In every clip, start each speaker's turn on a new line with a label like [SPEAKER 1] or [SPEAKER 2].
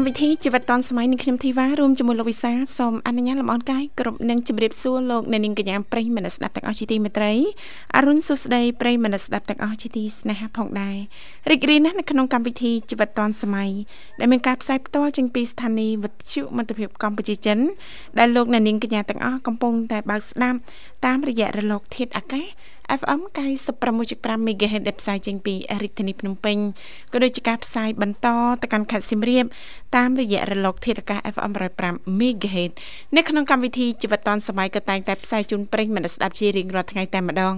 [SPEAKER 1] កម្មវិធីជីវិតឌွန်សម័យនឹងខ្ញុំធីវ៉ារួមជាមួយលោកវិសាសូមអនុញ្ញាតលំអរកាយគ្រប់នឹងជម្រាបសួរលោកអ្នកនាងកញ្ញាប្រិយមិត្តស្ដាប់ទាំងអស់ជាទីមេត្រីអរុនសុស្ដីប្រិយមិត្តស្ដាប់ទាំងអស់ជាទីស្នេហាផងដែររីករាយណាស់នៅក្នុងកម្មវិធីជីវិតឌွန်សម័យដែលមានការផ្សាយផ្ទាល់ចេញពីស្ថានីយ៍វិទ្យុមិត្តភាពកម្ពុជាចិនដែលលោកអ្នកនាងកញ្ញាទាំងអស់កំពុងតែបើកស្ដាប់តាមរយៈរលកធាតុអាកាស FM 96.5 MHz ដែលផ្សាយចេញពីរាជធានីភ្នំពេញក៏ដូចជាការផ្សាយបន្តទៅកាន់ខេត្តសៀមរាបតាមរយៈរលក ធាតុអាកាស FM 105 MHz នៅក្នុងកម្មវិធីជីវិតឌុនសម័យក៏តែងតែផ្សាយជូនប្រិយមិត្តស្ដាប់ជារៀងរាល់ថ្ងៃតែម្ដង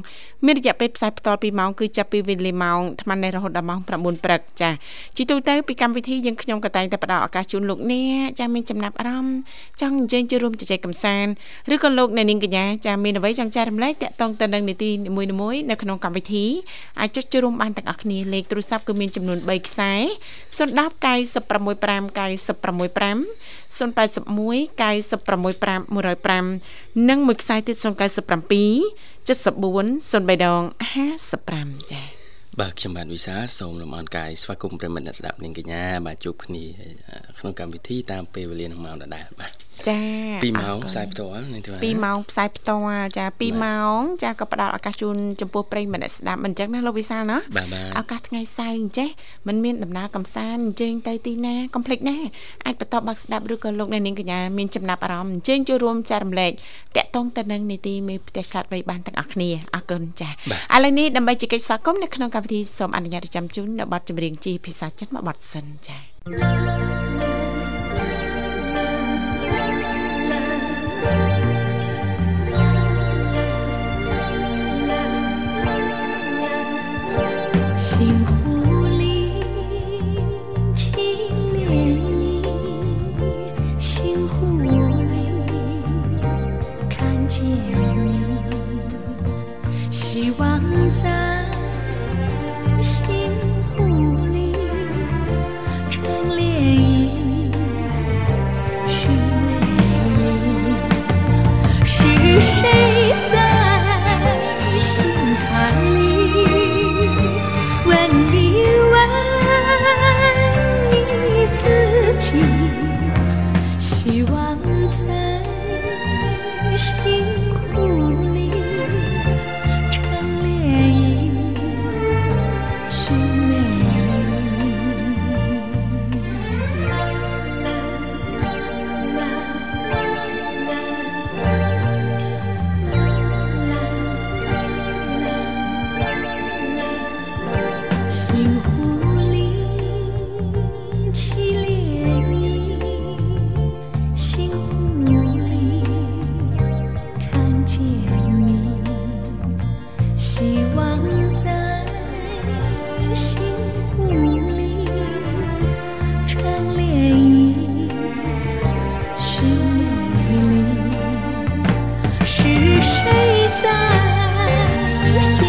[SPEAKER 1] មានរយៈពេលផ្សាយផ្ទាល់2ម៉ោងគឺចាប់ពីវេលាម៉ោង8:00រហូតដល់ម៉ោង9:00ព្រឹកចា៎ជីទូទៅពីកម្មវិធីយើងខ្ញុំក៏តែងតែផ្ដល់ឱកាសជូនលោកអ្នកចា៎មានចំណាប់អារម្មណ៍ចង់អញ្ជើញចូលរួមជជែកកម្សាន្តឬក៏លោកអ្នកនាងកញ្ញាចា៎មានអ្វីចង់ចែករំលែកតាក់ទងទៅនឹងនីតិនីមួយៗនៅក្នុងកម្មវិធីអាចចុចចូលរួមបានទាំងអស់គ្នាលេខទូរស័ព្ទគឺមានចំនួន3ខ្សែ010 965 965 081 965 105និងមួយខ្សែទៀត097 74 03ដង55ចា៎
[SPEAKER 2] បាទខ្ញុំបាទវិសាសូមលំអរកាយស្វាគមន៍ប្រិមិត្តអ្នកស្ដាប់នាងកញ្ញាបាទជួបគ្នាក្នុងកម្មវិធីតាមពេលវេលានឹងម៉ោងដដែលបាទ
[SPEAKER 1] ចា
[SPEAKER 2] 2ម៉ោងផ្សាយផ្ទាល់
[SPEAKER 1] នេះទេ2ម៉ោងផ្សាយផ្ទាល់ចា2ម៉ោងចាក៏ផ្ដល់ឱកាសជូនចំពោះប្រិយមិត្តស្ដាប់មិនចឹងណាលោកវិសាលណាឱកាសថ្ងៃសៅរ៍អញ្ចេះมันមានដំណើរកំសាន្តអញ្ជើញទៅទីណាកុំភ្លេចណាអាចបន្តបាក់ស្ដាប់ឬក៏លោកអ្នកនាងកញ្ញាមានចំណាប់អារម្មណ៍អញ្ជើញចូលរួមចែករំលែកតាក់ទងទៅនឹងនីតិមេផ្ទះឆ្លាតវៃបានទាំងអស់គ្នាអរគុណចាឥឡូវនេះដើម្បីជែកស្វាគមន៍នៅក្នុងកម្មវិធីសូមអនុញ្ញាតចាំជូននៅប័ណ្ណចម្រៀងជីភាសាចិនមួយប័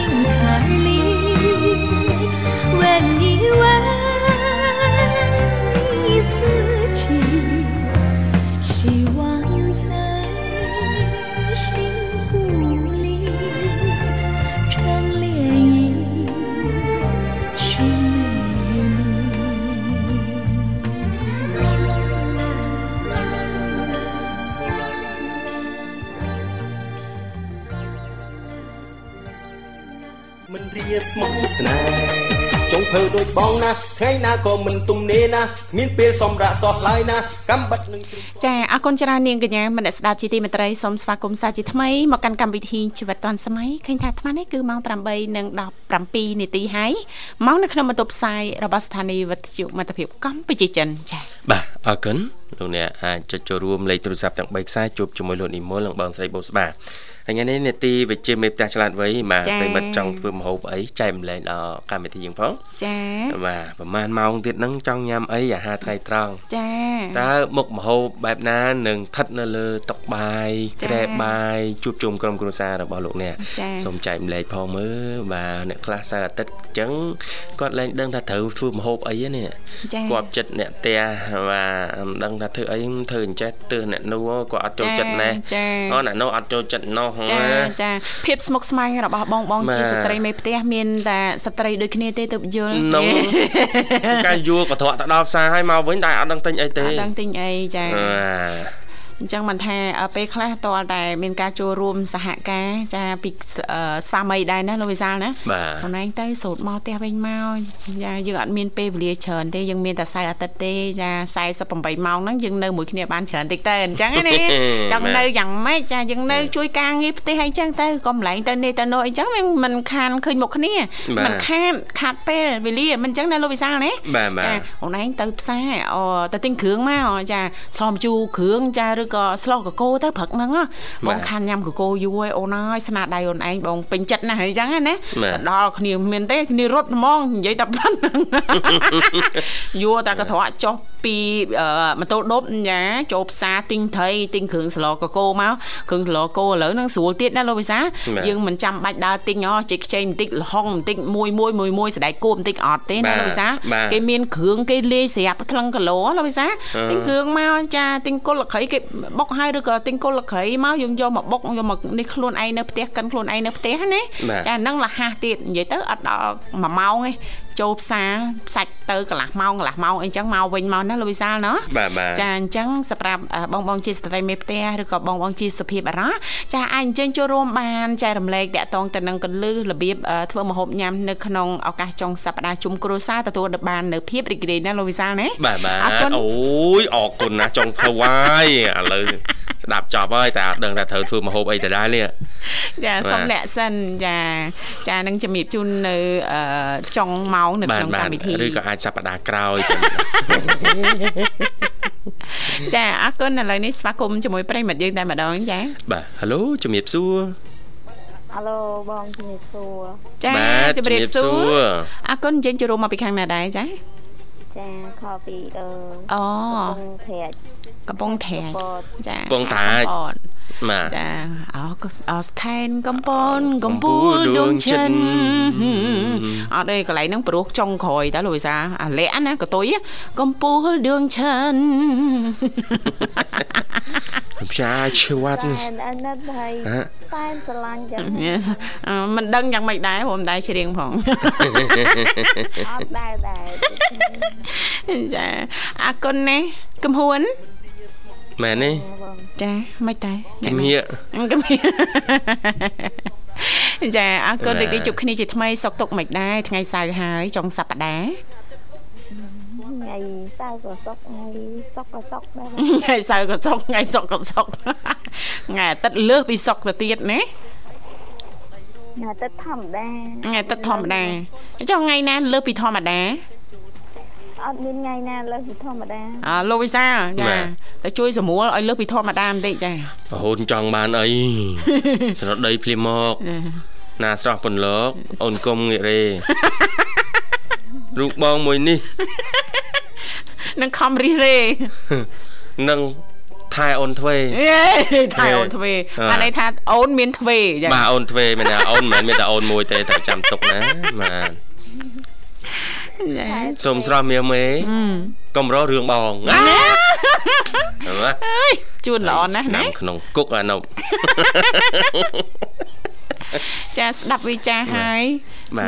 [SPEAKER 1] ណ្ណ សិនចា
[SPEAKER 3] ថ្ងៃណាក៏មិនទំនេរណាមានពេលសម្រាប់សោះឡើយណាកំបិតនឹង
[SPEAKER 1] ចាអរគុណច្រើននាងកញ្ញាមនស្ដាប់ជាទីមេត្រីសូមស្វាគមន៍សាជាថ្មីមកកាន់កម្មវិធីជីវិតឌွန်សម័យឃើញថាអាត្មានេះគឺម៉ោង8:17នាទីហើយម៉ោងនៅក្នុងបន្ទប់ផ្សាយរបស់ស្ថានីយ៍វិទ្យុមិត្តភាពកម្ពុជាចិនចា
[SPEAKER 2] បាទអអរគុណលោកអ្នកអាចចុចចូលរួមលេខទូរស័ព្ទទាំង3ខ្សែជួបជាមួយលោកនិមលនិងបងស្រីបូស្បាហើយ ថ្ងៃនេះនេតិវិជ្ជាមេផ្ទះឆ្លាតវៃបាទប្រិមិត្តចង់ធ្វើម្ហូបអីចែកម្លែងដល់កម្មវិធីយើងផង
[SPEAKER 1] ចា
[SPEAKER 2] បាទប្រហែលម៉ោងទៀតហ្នឹងចង់ញ៉ាំអីអាហារថ្ងៃត្រង់
[SPEAKER 1] ចា
[SPEAKER 2] តើមុខម្ហូបបែបណានឹងស្ថិតនៅលើតុបាយក្រែបាយជួបជុំក្រុមគ្រួសាររបស់លោកអ្នកសូមចែកម្លែកផងមើលបាទអ្នកខ្លះសៅអាទិត្យអញ្ចឹងគាត់លែងដឹងថាត្រូវធ្វើម្ហូបអីនេះគាត់ចិត្តអ្នកផ្ទះបាទមិនដឹងថាធ្វើអីធ្វើអញ្ចេះទើសអ្នកនោះគាត់អត់ចូលចិត្តណែអូអ្នកនោះអត់ចូលចិត្តនោះ
[SPEAKER 1] ចាចាភាពស្មុគស្មាញរបស់បងបងជាស្ត្រីមេផ្ទះមានតែស្ត្រីដូចគ្នាទេទៅយល់
[SPEAKER 2] នោះកាយយួរក៏ត្រកទៅដល់ផ្សារហើយមកវិញតែអត់ដឹងទិញអីទេអ
[SPEAKER 1] ត់ដឹងទិញអីចា អញ្ចឹងមិនថាពេលខ្លះតលតែមានការចូលរួមសហការចាពីស្វាមីដែរណាលោកវិសាលណា
[SPEAKER 2] ខ្លួន
[SPEAKER 1] ឯងទៅសូត្រមកផ្ទះវិញមកចាយើងអត់មានពេលវេលាច្រើនទេយើងមានតែសៅអាទិត្យទេចា48ម៉ោងហ្នឹងយើងនៅមួយគ្នាបានច្រើនតិចទៅអញ្ចឹងណាចង់នៅយ៉ាងម៉េចចាយើងនៅជួយការងារផ្ទះអីចឹងទៅកុំឡែងទៅនេះទៅនោះអីចឹងមិនខានឃើញមុខគ្នាមិនខានខាត់ពេលវេលាមិនអញ្ចឹងណាលោកវិសាលណា
[SPEAKER 2] ចា
[SPEAKER 1] ខ្លួនឯងទៅផ្សារទៅទិញគ្រឿងមកចាស្លំជូរគ្រឿងចាឬក៏ស្លោះកកោទៅព្រឹកហ្នឹងបងខានញ៉ាំកកោយូរហើយអូនហើយស្នាដៃអូនឯងបងពេញចិត្តណាស់អញ្ចឹងណាដល់គ្នាមានទេគ្នារត់ហ្មងនិយាយតែប៉ុណ្្នឹងយូរតែកត្រកចុះ ពីម៉ូតូដប់ញ៉ាចូលផ្សារទិញត្រីទិញគ្រឿងស្លកកោមកគ្រឿងស្លកោឥឡូវហ្នឹងស្រួលទៀតណាលោកវិសាយើងមិនចាំបាច់ដើរទិញអូជិះខ្ចីបន្តិចលហុងបន្តិចមួយមួយមួយមួយស្ដែកគួបបន្តិចអត់ទេណាលោកវិសាគេមានគ្រឿងគេលាយស្រាប់ថ្លឹងគីឡូលោកវិសាទិញគ្រឿងមកចាទិញគុលក្រៃគេបុកហើយឬក៏ទិញគុលក្រៃមកយើងយកមកបុកយកមកនេះខ្លួនឯងនៅផ្ទះកិនខ្លួនឯងនៅផ្ទះណាចាហ្នឹងលះហាស់ទៀតនិយាយទៅអត់ដល់1ម៉ោងទេ ចូលផ្សារសាច់ទៅកន្លះម៉ោងកន្លះម៉ោងអីចឹងមកវិញមកណាលោកវិសាលណោះចាអញ្ចឹងសម្រាប់បងបងជាស្ត្រីមេផ្ទះឬក៏បងបងជាសុភាពអារ៉ាចាអាចអញ្ជើញចូលរួមបានចែករំលែកតាក់ទងទៅនឹងកលឹះរបៀបធ្វើម្ហូបញ៉ាំនៅក្នុងឱកាសចុងសប្តាហ៍ជុំគ្រួសារទទួលបាននៅភាពរីករាយណាលោកវិសាលណា
[SPEAKER 2] បាទបាទអូយអរគុណណាស់ចុងធ្វើហើយឥឡូវស្ដាប់ចប់ហើយតែអត់ដឹងថាត្រូវធ្វើម្ហូបអីទៅដែរនេះ
[SPEAKER 1] ចាសុំអ្នកសិនចាចានឹងជំរាបជូននៅចុងម៉ោងនៅក្នុងកម្មវិធី
[SPEAKER 2] ឬក៏អាចសប្តាហ៍ក្រោយ
[SPEAKER 1] ចាអរគុណឥឡូវនេះស្វាគមន៍ជាមួយប្រិមិត្តយើងតែម្ដងចា
[SPEAKER 2] បាទហៅឡូជំរាបសួរ
[SPEAKER 4] ហៅឡូបងជំរាបសួរ
[SPEAKER 1] ចាជំរាបសួរអរគុណយើងចូលរួមមកពីខាងណាដែរចា
[SPEAKER 4] ចាខពីអឺ
[SPEAKER 1] អូ
[SPEAKER 4] ភ័ ក្រ
[SPEAKER 1] កំពង់ត្រាច
[SPEAKER 2] ចាកំពង់ត្រាច
[SPEAKER 1] បាទចាអោអស្ខេនកំពនកំពូលដួងឈិនអត់ទេកន្លែងហ្នឹងព្រោះចុងក្រោយតើលោកវិសាអាលាក់ណាកតុយកំពូលដួងឈិន
[SPEAKER 2] ផ្សាឈ្វាត់
[SPEAKER 4] អាណិតហើយតែស្រឡាញ់ចឹង
[SPEAKER 1] មិនដឹងយ៉ាងម៉េចដែរព្រមដែរច្រៀងផង
[SPEAKER 4] អត់ដែរដែរ
[SPEAKER 1] ចាអរគុណណាកំហួន
[SPEAKER 2] មែនទេ
[SPEAKER 1] ចាមិនតែ
[SPEAKER 2] គមហៀ
[SPEAKER 1] គមហៀចាអរគុណរីករាយជួបគ្នាជាថ្មីសុកទុកមិនដែរថ្ងៃសៅរ៍ហើយចុងសប្តាហ៍
[SPEAKER 4] ថ្ងៃសៅរ៍ក៏សុកថ្ងៃសុកក៏សុកដែរ
[SPEAKER 1] ថ្ងៃសៅរ៍ក៏សុកថ្ងៃសុកក៏សុកថ្ងៃអាទិត្យលើសពីសុកទៅទៀតណា
[SPEAKER 4] ថ្ងៃអាទិត្យធម្មតា
[SPEAKER 1] ថ្ងៃអាទិត្យធម្មតាចុះថ្ងៃណាលើសពីធម្មតា
[SPEAKER 4] អត់មានថ្ងៃណាលើសពីធម្មតា
[SPEAKER 1] អើលោកវិសាចាទៅជួយសម្រួលឲ្យលើសពីធម្មតាបន្តិចចា
[SPEAKER 2] រហូតចង់បានអីស្រដីភ្លាមមកណាស្រស់ពន្លកអូនគុំងាករេរូបបងមួយនេះ
[SPEAKER 1] នឹងខំរិះរេ
[SPEAKER 2] នឹងថែអូនទ្វេ
[SPEAKER 1] ថែអូនទ្វេអានេះថាអូនមានទ្វេ
[SPEAKER 2] ចាបាទអូនទ្វេមែនថាអូនមិនមែនមានតែអូនមួយទេតែចាំទុកណាបាទ សូមស្រស់មៀមេកំររឿងបងណា
[SPEAKER 1] អើយជួនល្អណាស់ណា
[SPEAKER 2] ក្នុងគុកអានោះ
[SPEAKER 1] ចាស្ដាប់វិចារហើយ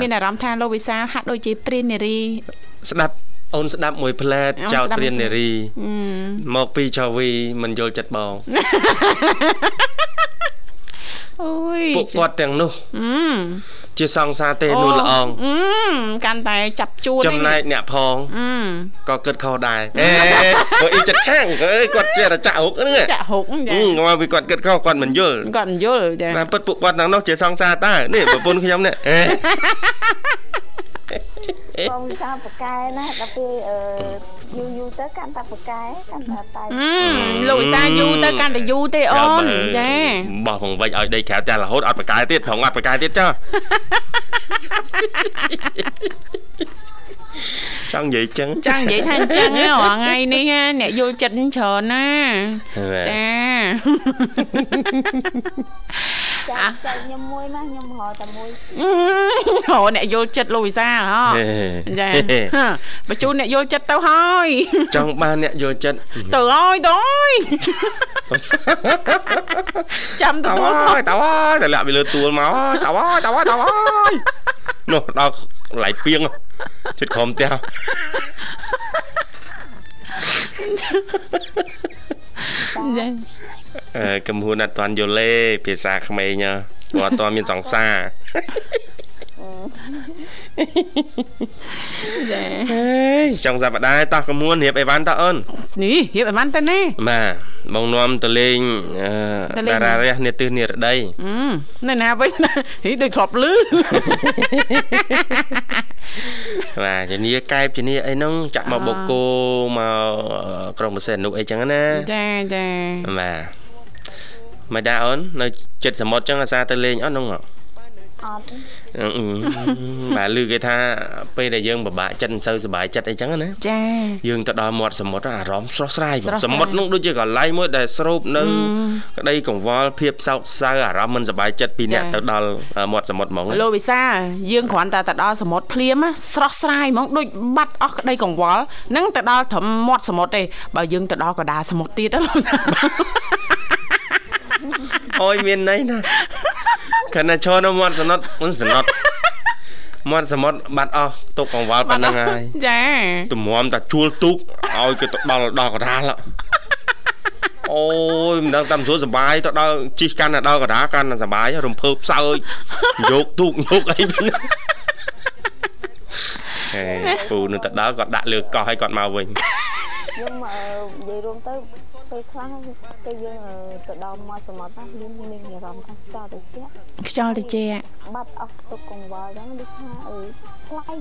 [SPEAKER 1] មានអារម្មណ៍ថាលោកវិសាហាក់ដូចជាព្រាននារី
[SPEAKER 2] ស្ដាប់អូនស្ដាប់មួយផ្លែតចៅព្រាននារីមកពីចៅវីមិនយល់ចិត្តបង
[SPEAKER 1] អូយ
[SPEAKER 2] ពួកគាត់ទាំងនោះជាសង្សារទេនោះល្អង
[SPEAKER 1] កាន់តែចាប់ជួន
[SPEAKER 2] ចំណែកអ្នកផងក៏គិតខុសដែរអេពួកអ៊ីចិត្តខាងអើយគាត់ជារចាក់រុកហ្នឹង
[SPEAKER 1] ចាក់រុក
[SPEAKER 2] ចាមកពីគាត់គិតខុសគាត់មិនយល់
[SPEAKER 1] គាត់មិនយល់ចា
[SPEAKER 2] តែពិតពួកគាត់ទាំងនោះជាសង្សារតើនេះប្រពន្ធខ្ញុំនេះ
[SPEAKER 4] បងសាប្រកែណាដល់ពេលអឺយូរយូរទៅកាន់តែប្រកែកាន់តែតែ
[SPEAKER 1] លោកវិសាយូរទៅកាន់តែយូរទេអូនចា
[SPEAKER 2] បោះពងវិចឲ្យដីក្រៅតែរហូតអត់ប្រកែទៀតប្រងអត់ប្រកែទៀតចា ចង់និយាយចឹង
[SPEAKER 1] ចង់និយាយថាអញ្ចឹងហ៎រាល់ថ្ងៃនេះអ្នកយល់ចិត្តច្រើនណាចា
[SPEAKER 4] ចាខ្ញុំមួយណាខ្ញុំរកតែមួយ
[SPEAKER 1] រកអ្នកយល់ចិត្តលោកវិសាហ៎ចាបញ្ជូនអ្នកយល់ចិត្តទៅហើយ
[SPEAKER 2] ចង់បានអ្នកយល់ចិត្ត
[SPEAKER 1] ទៅហើយទៅហើយចាំ
[SPEAKER 2] ទៅហើយទៅហើយទៅលាក់ពីលើទួលមកទៅហើយទៅហើយទៅហើយនោះដល់ កន្លែងពីងចិត្តក្រុមផ្ទះអឺកំហួនអត់ទាន់យល់ទេភាសាក្មេងគាត់អត់ទាន់មានសង្សារ ចាហេចង់សាប់ដែរតោះកំមួនរៀបអីវ៉ាន់តើអូន
[SPEAKER 1] នេះរៀបអីវ៉ាន់ទៅណា
[SPEAKER 2] បាទបងនាំទៅលេងតារារះនេទិសនិរដី
[SPEAKER 1] នៅណាវិញហីដូចធ្លាប់លឺ
[SPEAKER 2] បាទជំនាកែបជំនាអីហ្នឹងចាក់មកបូកូមកក្រុមប្រសិទ្ធនុអីចឹងណា
[SPEAKER 1] ចាចា
[SPEAKER 2] បាទមិនដែរអូននៅចិត្តសមុទ្រចឹងអាសាទៅលេងអត់ហ្នឹង អត់បាទឮគេថាពេលដែលយើងពិបាកចិត្តមិនសូវសុបាយចិត្តអីចឹងណា
[SPEAKER 1] ចា
[SPEAKER 2] យើងទៅដល់មាត់សមុទ្រអារម្មណ៍ស្រស់ស្រាយសមុទ្រនោះដូចជាកន្លែងមួយដែលស្រូបនៅក្តីកង្វល់ភាពសោកសៅអារម្មណ៍មិនសុបាយចិត្តពីអ្នកទៅដល់មាត់សមុទ្រហ្មង
[SPEAKER 1] លោកវិសាយើងគ្រាន់តែទៅដល់សមុទ្រភ្លាមស្រស់ស្រាយហ្មងដូចបាត់អស់ក្តីកង្វល់នឹងទៅដល់ត្រឹមមាត់សមុទ្រទេបើយើងទៅដល់កណ្ដាលសមុទ្រទៀតលោក
[SPEAKER 2] អូយមានន័យណា គណៈឈរនៅមាត់សមុទ្រមិនសមុទ្រមាត់សមុទ្របាត់អស់ទុកកង្វល់ប៉ុណ្ណឹងហើយ
[SPEAKER 1] ចា
[SPEAKER 2] ទម្រាំតែជួលទូកឲ្យគេទៅដល់ដល់កណ្ដាលអូយមិនដឹងតាមស្រួលសុបាយទៅដល់ជីកកាន់ដល់កណ្ដាលកាន់សុបាយរំភើបផ្សើចយកទូកយកអីវិញហេពូនៅទៅដល់គាត់ដាក់លើកោះឲ្យគាត់មកវិញ
[SPEAKER 4] ខ្ញុំនិយាយរួមទៅពេលខ្លះពេលយើងទៅដល់មាត់សមុទ្រណាយើងមានអារម្មណ៍ថាខ្យល់ត្រជាក់
[SPEAKER 1] ខ្យល់ត្រជាក់
[SPEAKER 4] បាត់អស់ទុកកង្វល់ហ្នឹងដូចថាអឺខ្លាយ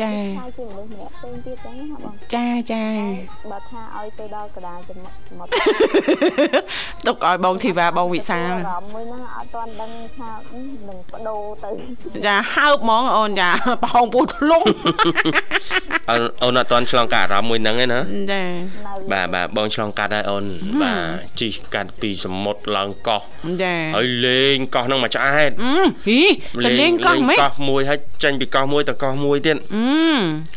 [SPEAKER 1] ចា
[SPEAKER 4] ខ្លាយជាមនុស្សម្នាក់ផ្សេងទៀតចឹងណាបង
[SPEAKER 1] ចាចា
[SPEAKER 4] បើថាឲ្យទៅដល់កណ្ដាលសមុទ្រ
[SPEAKER 1] ទុកឲ្យបងធីវ៉ាបងវិសាល
[SPEAKER 4] អារម្មណ៍មួយហ្នឹងអត់ទាន់ដឹងថានឹងបដូរទៅ
[SPEAKER 1] ចាហើបហ្មងអូនចាបងពូធ្លុង
[SPEAKER 2] អូនអត់ទាន់ឆ្លងកាត់អារម្មណ៍មួយហ្នឹងឯណា
[SPEAKER 1] ចា
[SPEAKER 2] បាទបាទបងឆ្លងកាត់ហើយអូនបាទជីកកាត់ពីសមុទ្រឡើងកោះ
[SPEAKER 1] ចា
[SPEAKER 2] ហើយលេងកោះហ្នឹងមកឆ្អែត
[SPEAKER 1] ហ៊ីទៅលេងកោះមិន
[SPEAKER 2] កោះមួយហើយចេញពីកោះមួយទៅកោះមួយទៀត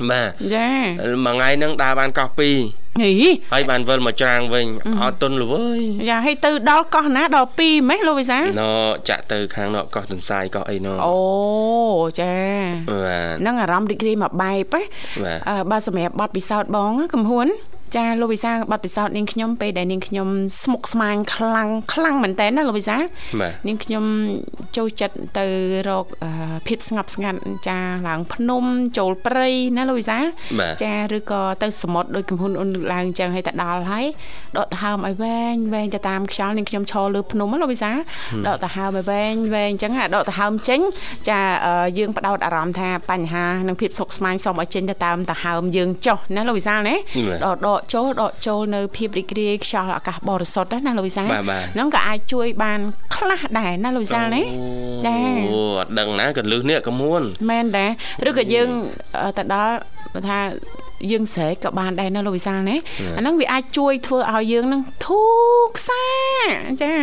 [SPEAKER 2] បាទ
[SPEAKER 1] ចា
[SPEAKER 2] មួយថ្ងៃហ្នឹងដើរបានកោះពីរហីហើយបានវិលមកច្រាងវិញអត់ទុនលវើយ
[SPEAKER 1] យ៉ាហើយទៅដល់កោះណាដល់2ម៉េះលោកវិសា
[SPEAKER 2] ណចាក់ទៅខាងនោះកោះទន្សាយកោះអីណ
[SPEAKER 1] អូចា
[SPEAKER 2] បាទ
[SPEAKER 1] នឹងអារម្មណ៍រីករាយមកបែបអឺបើសម្រាប់បတ်ពិសោធន៍បងកំហួន ចាលោកវិសាប័ណ្ណពិសោធន៍នាងខ្ញុំពេលដែលនាងខ្ញុំស្មុគស្មាញខ្លាំងខ្លាំងមែនតើណាលោកវិសានាងខ្ញុំចូលចិត្តទៅរកភាពស្ងប់ស្ងាត់ចាឡើងភ្នំចូលព្រៃណាលោកវិសាចាឬក៏ទៅសមុទ្រដោយកំហ៊ុនអ៊ុនឡើងអញ្ចឹងឲ្យទៅដល់ហើយដកដង្ហើមឲ្យវែងវែងទៅតាមខ្យល់នាងខ្ញុំឈរលើភ្នំណាលោកវិសាដកដង្ហើមឲ្យវែងវែងអញ្ចឹងដកដង្ហើមចេញចាយើងបដោតអារម្មណ៍ថាបញ្ហានិងភាពសុខស្មាញសូមឲ្យចេញទៅតាមដង្ហើមយើងចុះណាលោកវិសាណាដកដកចូលដកចូលនៅភាពរីករាយខ្យល់អាកាសបរិសុទ្ធណាលោកវិសាហ្នឹងក៏អាចជួយបានខ្លះដែរណាលោកវិសាណា
[SPEAKER 2] ចាអូអត់ដឹងណាកលឹះនេះកមួន
[SPEAKER 1] មែនដែរឬក៏យើងទៅដល់ថា យើងស្រែកក៏បានដែរនៅលោកវិសាលណាអាហ្នឹងវាអាចជួយធ្វើឲ្យយើងនឹងធូរខ្សាចា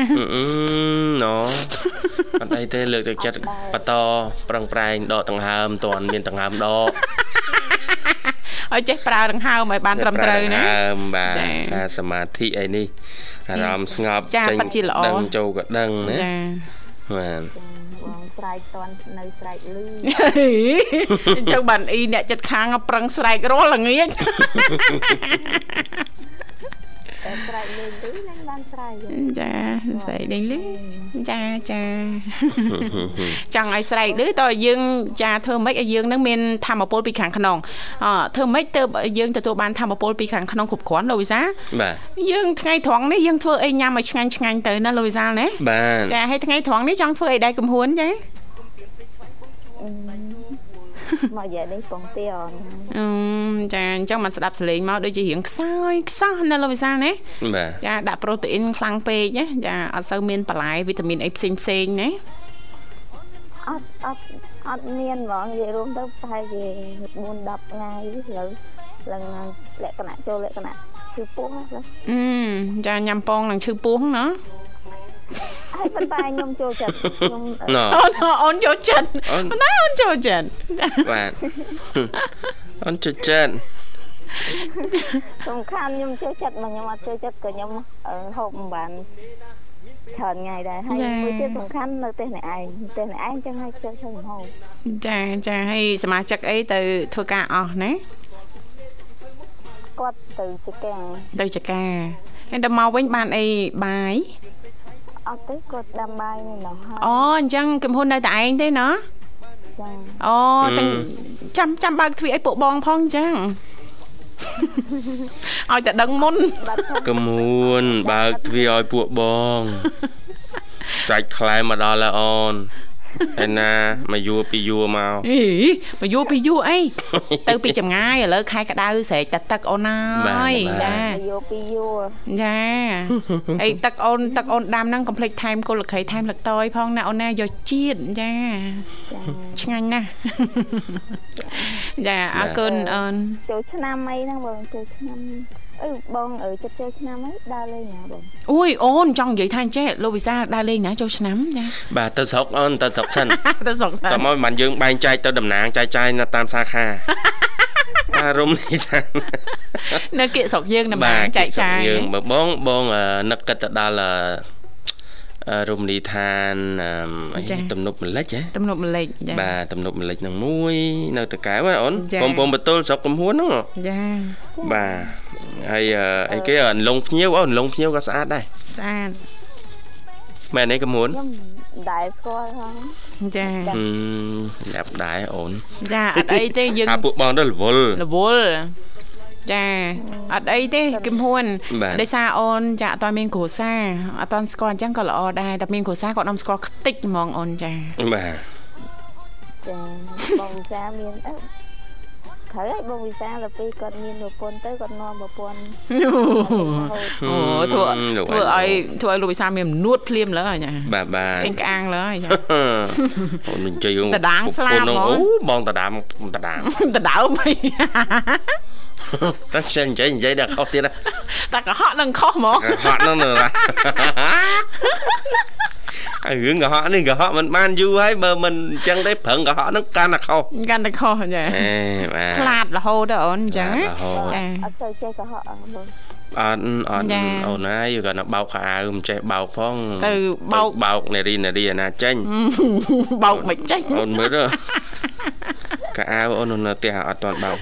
[SPEAKER 2] ណូអត់អីទេលើកទឹកចិត្តបន្តប្រឹងប្រែងដកដង្ហើមតន់មានដង្ហើមដក
[SPEAKER 1] ឲ្យចេះប្រើដង្ហើមឲ្យបានត្រឹមត្រូវណា
[SPEAKER 2] ហើមបាទការសមាធិអីនេះអារម្មណ៍ស្ងប់
[SPEAKER 1] ចេញដឹង
[SPEAKER 2] ចូលក៏ដឹងណា
[SPEAKER 1] ចា
[SPEAKER 2] បាទ
[SPEAKER 4] បង ស្រែកតន់នៅស្រែកលឺ
[SPEAKER 1] អញ្ចឹងបានអ៊ីអ្នកចិត្តខាងប្រឹងស្រែករាល់ល្ងាច
[SPEAKER 4] តែស្រែកលេងទៅនឹងបានស្រែក
[SPEAKER 1] ចាស្រែកលេងលឺចាចាចង់ឲ្យស្រែកលឺតើយើងចាធ្វើម៉េចឲ្យយើងនឹងមានធម៌ពលពីខាងក្នុងអធ្វើម៉េចទៅយើងទទួលបានធម៌ពលពីខាងក្នុងគ្រប់គ្រាន់លោកវិសា
[SPEAKER 2] បាទ
[SPEAKER 1] យើងថ្ងៃត្រង់នេះយើងធ្វើអីញ៉ាំឲ្យឆ្ងាញ់ឆ្ងាញ់ទៅណាលោកវិសាណា
[SPEAKER 2] បាទ
[SPEAKER 1] ចាហើយថ្ងៃត្រង់នេះចង់ធ្វើអីដែរកំហួនចា
[SPEAKER 4] មកយាយនេះបងទៀអូន
[SPEAKER 1] អឺចាអញ្ចឹងមកស្ដាប់សលេងមកដូចជារៀងខ្សោយខ្សោះណាលោកវិសាលណា
[SPEAKER 2] បាទ
[SPEAKER 1] ចាដាក់ប្រូតេអ៊ីនខ្លាំងពេកណាចាអត់សូវមានបន្លែវីតាមីនអីផ្សេងផ្សេងណា
[SPEAKER 4] អត់អត់អត់មានហ្មងនិយាយរួមទៅប្រហែលជា4 10ថ្ងៃលើឡើងលក្ខណៈចូលលក្ខណៈឈឺពោះណា
[SPEAKER 1] អឺចាញ៉ាំពងនឹងឈឺពោះណា
[SPEAKER 4] ហើយប៉ុន្តែខ្ញុំចូលចិត្តខ្ញុំ
[SPEAKER 1] អូនអូនចូលចិត្តណាអូនចូលចិត្ត
[SPEAKER 2] បាទអូនចូលចិត្ត
[SPEAKER 4] សំខាន់ខ្ញុំចូលចិត្តមកខ្ញុំអត់ចូលចិត្តក៏ខ្ញុំហូបមិនបានច្រើនថ្ងៃដែរហើយមួយទៀតសំខាន់នៅផ្ទះអ្នកឯងផ្ទះអ្នកឯងចឹងហើយចូលចូលហូប
[SPEAKER 1] ចាចាហើយសមាជិកអីទៅធ្វើការអស់ណា
[SPEAKER 4] គាត់ទៅចកា
[SPEAKER 1] ទៅចកាហើយដល់មកវិញបានអីបាយ
[SPEAKER 4] អត់ទេគាត់ដាំបាយនៅនោះហើយ
[SPEAKER 1] អូអញ្ចឹងកំហ៊ុននៅតែឯងទេណា
[SPEAKER 4] ចា
[SPEAKER 1] អូទាំងចាំចាំបើកទ្វារឲ្យពួកបងផងអញ្ចឹងឲ្យតែដឹងមុន
[SPEAKER 2] កំមួនបើកទ្វារឲ្យពួកបងសាច់ខ្លែមកដល់ហើយអូន ឯណាមកយួរពីយួរមក
[SPEAKER 1] អីមកយួរពីយួរអីទៅពីចម្ងាយឥឡូវខែក្តៅស្រែកតែទឹកអូនហើយ
[SPEAKER 4] ចាយួរពីយួរ
[SPEAKER 1] ចាអីទឹកអូនទឹកអូនដាំហ្នឹងកុំភ្លេចថែមគល់លខីថែមលឹកតយផងណាអូនណាយកជាតិចាឆ្ងាញ់ណាស់ចាអរគុណអូន
[SPEAKER 4] ចូលឆ្នាំអីហ្នឹងបងចូលឆ្នាំ អឺបងអើចិត្តចូលឆ្នាំហើយដើរលេងណាបង
[SPEAKER 1] អូយអូនចង់និយាយថាអញ្ចេះលោកវិសាដើរលេងណាចូលឆ្នាំចា
[SPEAKER 2] បាទទៅស្រុកអូនទៅស្រុកសិន
[SPEAKER 1] ទៅស្រុកសិន
[SPEAKER 2] តើមកមិនយើងបែងចែកទៅតំណាងចែកចាយនៅតាមសាខាអារម្មណ៍នេះថា
[SPEAKER 1] នៅគៀកស្រុកយើងតំណាងចែកចាយ
[SPEAKER 2] យើងបងបងនឹកគិតទៅដល់រមណីយដ្ឋានអីទំនប់ម្លិចហ៎
[SPEAKER 1] ទំនប់ម្លិច
[SPEAKER 2] ចាបាទទំនប់ម្លិចនឹងមួយ នៅតកែវអូនបំពងបតុលស្រុកកំហួនហ្នឹង
[SPEAKER 1] ចា
[SPEAKER 2] បាទ ហើយអីគេអន្លងភ្ញៀវអូអន្លងភ្ញៀវក៏ស្អាតដែរ
[SPEAKER 1] ស្អាត
[SPEAKER 2] មែនទេកំហួន
[SPEAKER 4] ដែរស្គាល់ហ
[SPEAKER 1] ងចា
[SPEAKER 2] ញ៉ាប់ដែរអូន
[SPEAKER 1] ចាអត់អីទេយើង
[SPEAKER 2] ថាពួកបងទៅរវល់
[SPEAKER 1] រវល់ចាអត់អីទេគឹមហ៊ុនដោយសារអូនចាអត់មានគ្រួសារអត់តស្គាល់អញ្ចឹងក៏ល្អដែរតែមានគ្រួសារក៏នាំស្គាល់ខ្ទេចហ្មងអូនចា
[SPEAKER 2] បាទ
[SPEAKER 4] ចាបងវិសាមានអឺ ត្រូវហើយបងវិសាដល់ពេលគាត់មានប្រពន្ធទៅគាត់នាំប្រពន្ធ
[SPEAKER 1] អូធ្វើធ្វើឲ្យធ្វើឲ្យលោកវិសាមាននួតភ្លាមលើចា
[SPEAKER 2] បាទបាទ
[SPEAKER 1] អេងក្អាងលើចា
[SPEAKER 2] អូននិយាយ
[SPEAKER 1] តដាងស្លាប់ហ្មងអូ
[SPEAKER 2] បងតដាមតដាម
[SPEAKER 1] តដាមអី
[SPEAKER 2] តែខ្ជិលនិយាយនិយាយដល់ខុសទៀត
[SPEAKER 1] តែកុហកនឹងខុសហ្មង
[SPEAKER 2] កុហកនឹងណាហើយ រឿងកុហកនេះកុហកមិនបានយូរហើយបើមិនអញ្ចឹងទេប្រឹងកុហកនឹងកាន់តែខុស
[SPEAKER 1] កាន់តែខុសចា
[SPEAKER 2] អេបាទ
[SPEAKER 1] ផ្លាតរហូតទៅអូនអញ្ចឹង
[SPEAKER 4] ចាអត់ទៅចេះកុហកបង
[SPEAKER 2] អត់អត់អូនហើយគាត់នៅបោកខោអាវមិនចេះបោកផង
[SPEAKER 1] ទៅបោក
[SPEAKER 2] បោកនារីនារីណាចេញ
[SPEAKER 1] បោកមិនចេញ
[SPEAKER 2] អូនមើលទៅកៅអៅអូននៅផ្ទះអត់ទាន់បោក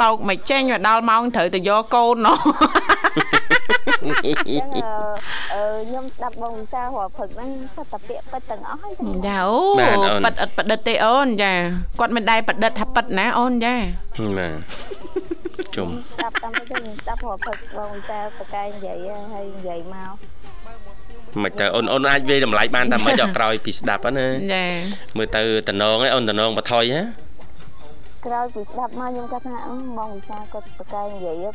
[SPEAKER 1] បោកមិនចេញមកដល់ម៉ោងត្រូវទៅយកកូនណោះ
[SPEAKER 4] អឺខ្ញុំស្ដាប់បងវិសារាល់ព្រឹកហ្នឹងគាត់តែពាក្យប៉ិតទាំងអស់ហើយ
[SPEAKER 1] ចាអូប៉ិតអត់ប៉ិតទេអូនចាគាត់មិនដែរប៉ិតថាប៉ិតណាអូនចា
[SPEAKER 2] បាទជុំ
[SPEAKER 4] ស្ដាប់តាមទៅខ្ញុំស្ដាប់រាល់ព្រឹកបងវិសាប្រកែនិយាយហើយនិយាយមក
[SPEAKER 2] មិនទៅអូនអូនអាចវាតម្លៃបានតែមិនដល់ក្រោយពីស្ដាប់ណា
[SPEAKER 1] ចា
[SPEAKER 2] មើលទៅតំណងឯអូនតំណងបថុយហ៎
[SPEAKER 4] ក្រោយពីស្ដាប់មកខ្ញុំគាត់ថាបងវិសាគាត់ប្រកែនិយាយ